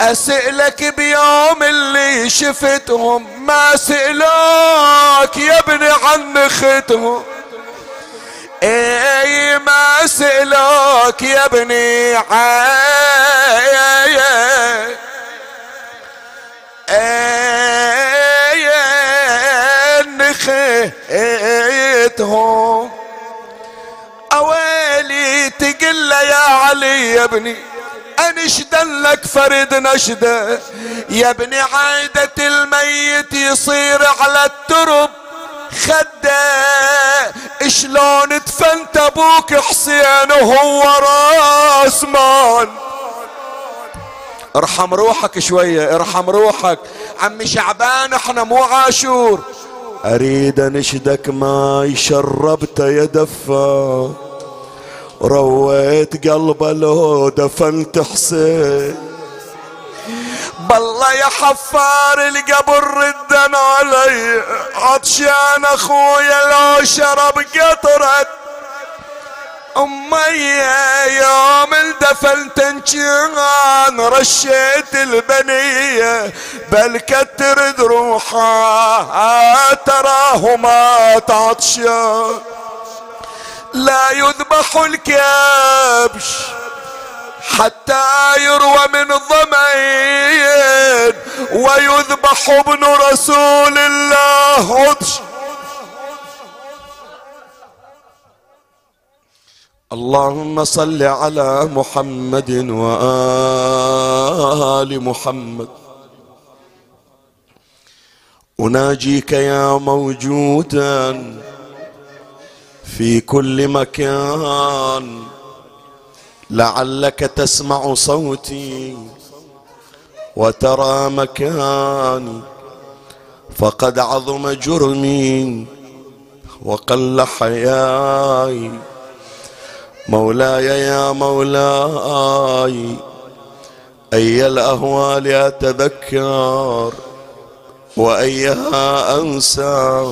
A: أسألك بيوم اللي شفتهم ما سألوك يا ابني عن ختهم إي ما سألوك يا ابني عاي. خيتهم؟ أويلي تقل يا علي يا ابني انشد لك فرد نشدة؟ يا ابني عايدة الميت يصير على الترب. خدة شلون دفنت أبوك حسين وهو راس مان ارحم روحك شوية ارحم روحك. عمي شعبان إحنا مو عاشور. أريد انشدك ماي شربت يا دفا. رويت قلبه لو دفنت حسين. بالله يا حفار القبر ردن علي. عطشان أخويا لو شرب قطرة. أمي يوم الدفن كان رشيت البنية بل كتر روحها تراه ما تعطشا. لا يذبح الكبش حتى يروى من ضمين ويذبح ابن رسول الله. عطش اللهم صل على محمد وآل محمد. أناجيك يا موجودا في كل مكان. لعلك تسمع صوتي وترى مكاني. فقد عظم جرمي وقل حياي. مولاي يا مولاي أي الأهوال أتذكر وأيها أنسى؟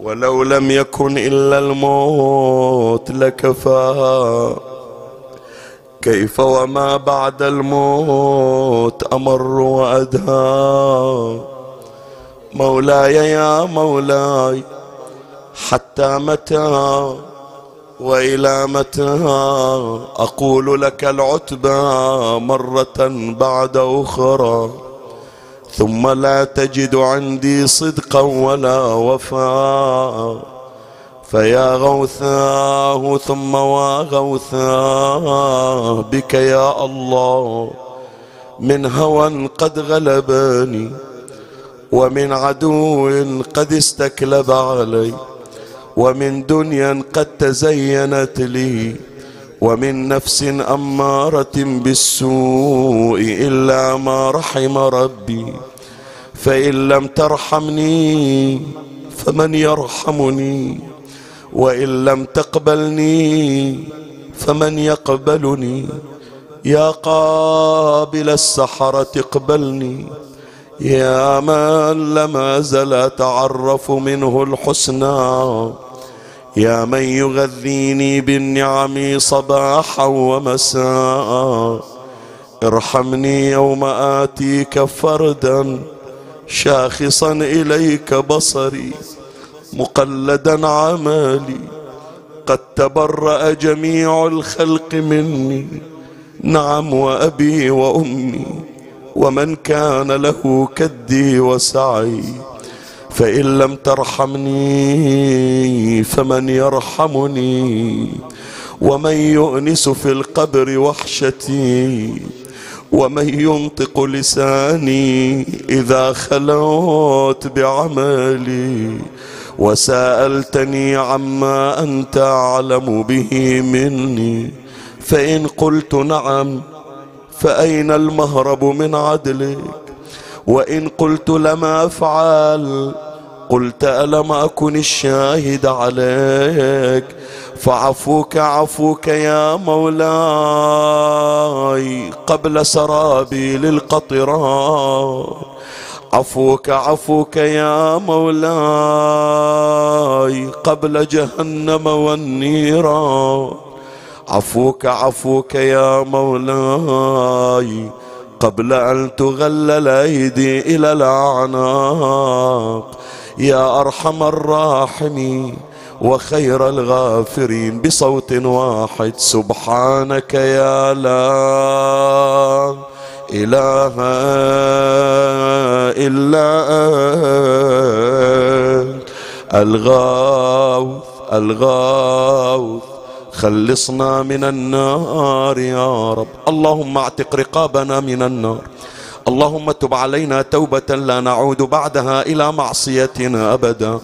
A: ولو لم يكن إلا الموت لكفى. كيف وما بعد الموت أمر وأدهى؟ مولاي يا مولاي حتى متى؟ وإلى متى أقول لك العتبى مرة بعد أخرى ثم لا تجد عندي صدقا ولا وفاء فيا غوثاه ثم وغوثاه بك يا الله من هوى قد غلبني ومن عدو قد استكلب علي. ومن دنيا قد تزينت لي ومن نفس أمارة بالسوء إلا ما رحم ربي فإن لم ترحمني فمن يرحمني وإن لم تقبلني فمن يقبلني. يا قابل السحرة اقبلني يا من لم أزل أتعرف منه الحسنى. يا من يغذيني بالنعم صباحا ومساء ارحمني يوم آتيك فردا شاخصا إليك بصري مقلدا عمالي قد تبرأ جميع الخلق مني نعم وأبي وأمي ومن كان له كدي وسعي. فإن لم ترحمني فمن يرحمني ومن يؤنس في القبر وحشتي ومن ينطق لساني إذا خلوت بعملي وسألتني عما أنت أعلم به مني فإن قلت نعم فأين المهرب من عدلك وإن قلت لما أفعل قلت ألم أكن الشاهد عليك؟ فعفوك عفوك يا مولاي قبل سرابي للقطران. عفوك عفوك يا مولاي قبل جهنم والنيران. عفوك عفوك يا مولاي قبل أن تغل الأيدي إلى الأعناق. يا أرحم الراحمين وخير الغافرين بصوت واحد سبحانك يا لا إله إلا أنت. الغاوث الغاوث خلصنا من النار يا رب. اللهم اعتق رقابنا من النار. اللهم تب علينا توبة لا نعود بعدها إلى معصيتنا أبدا.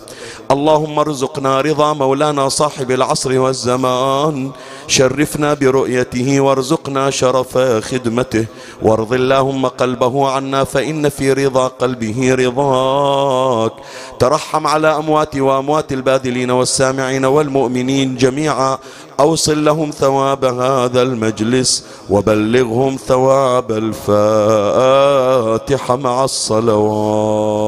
A: اللهم ارزقنا رضا مولانا صاحب العصر والزمان. شرفنا برؤيته وارزقنا شرف خدمته. وارض اللهم قلبه عنا فإن في رضا قلبه رضاك. ترحم على أموات وأموات الباذلين والسامعين والمؤمنين جميعا. أوصل لهم ثواب هذا المجلس وبلغهم ثواب الفاتحة مع الصلوات.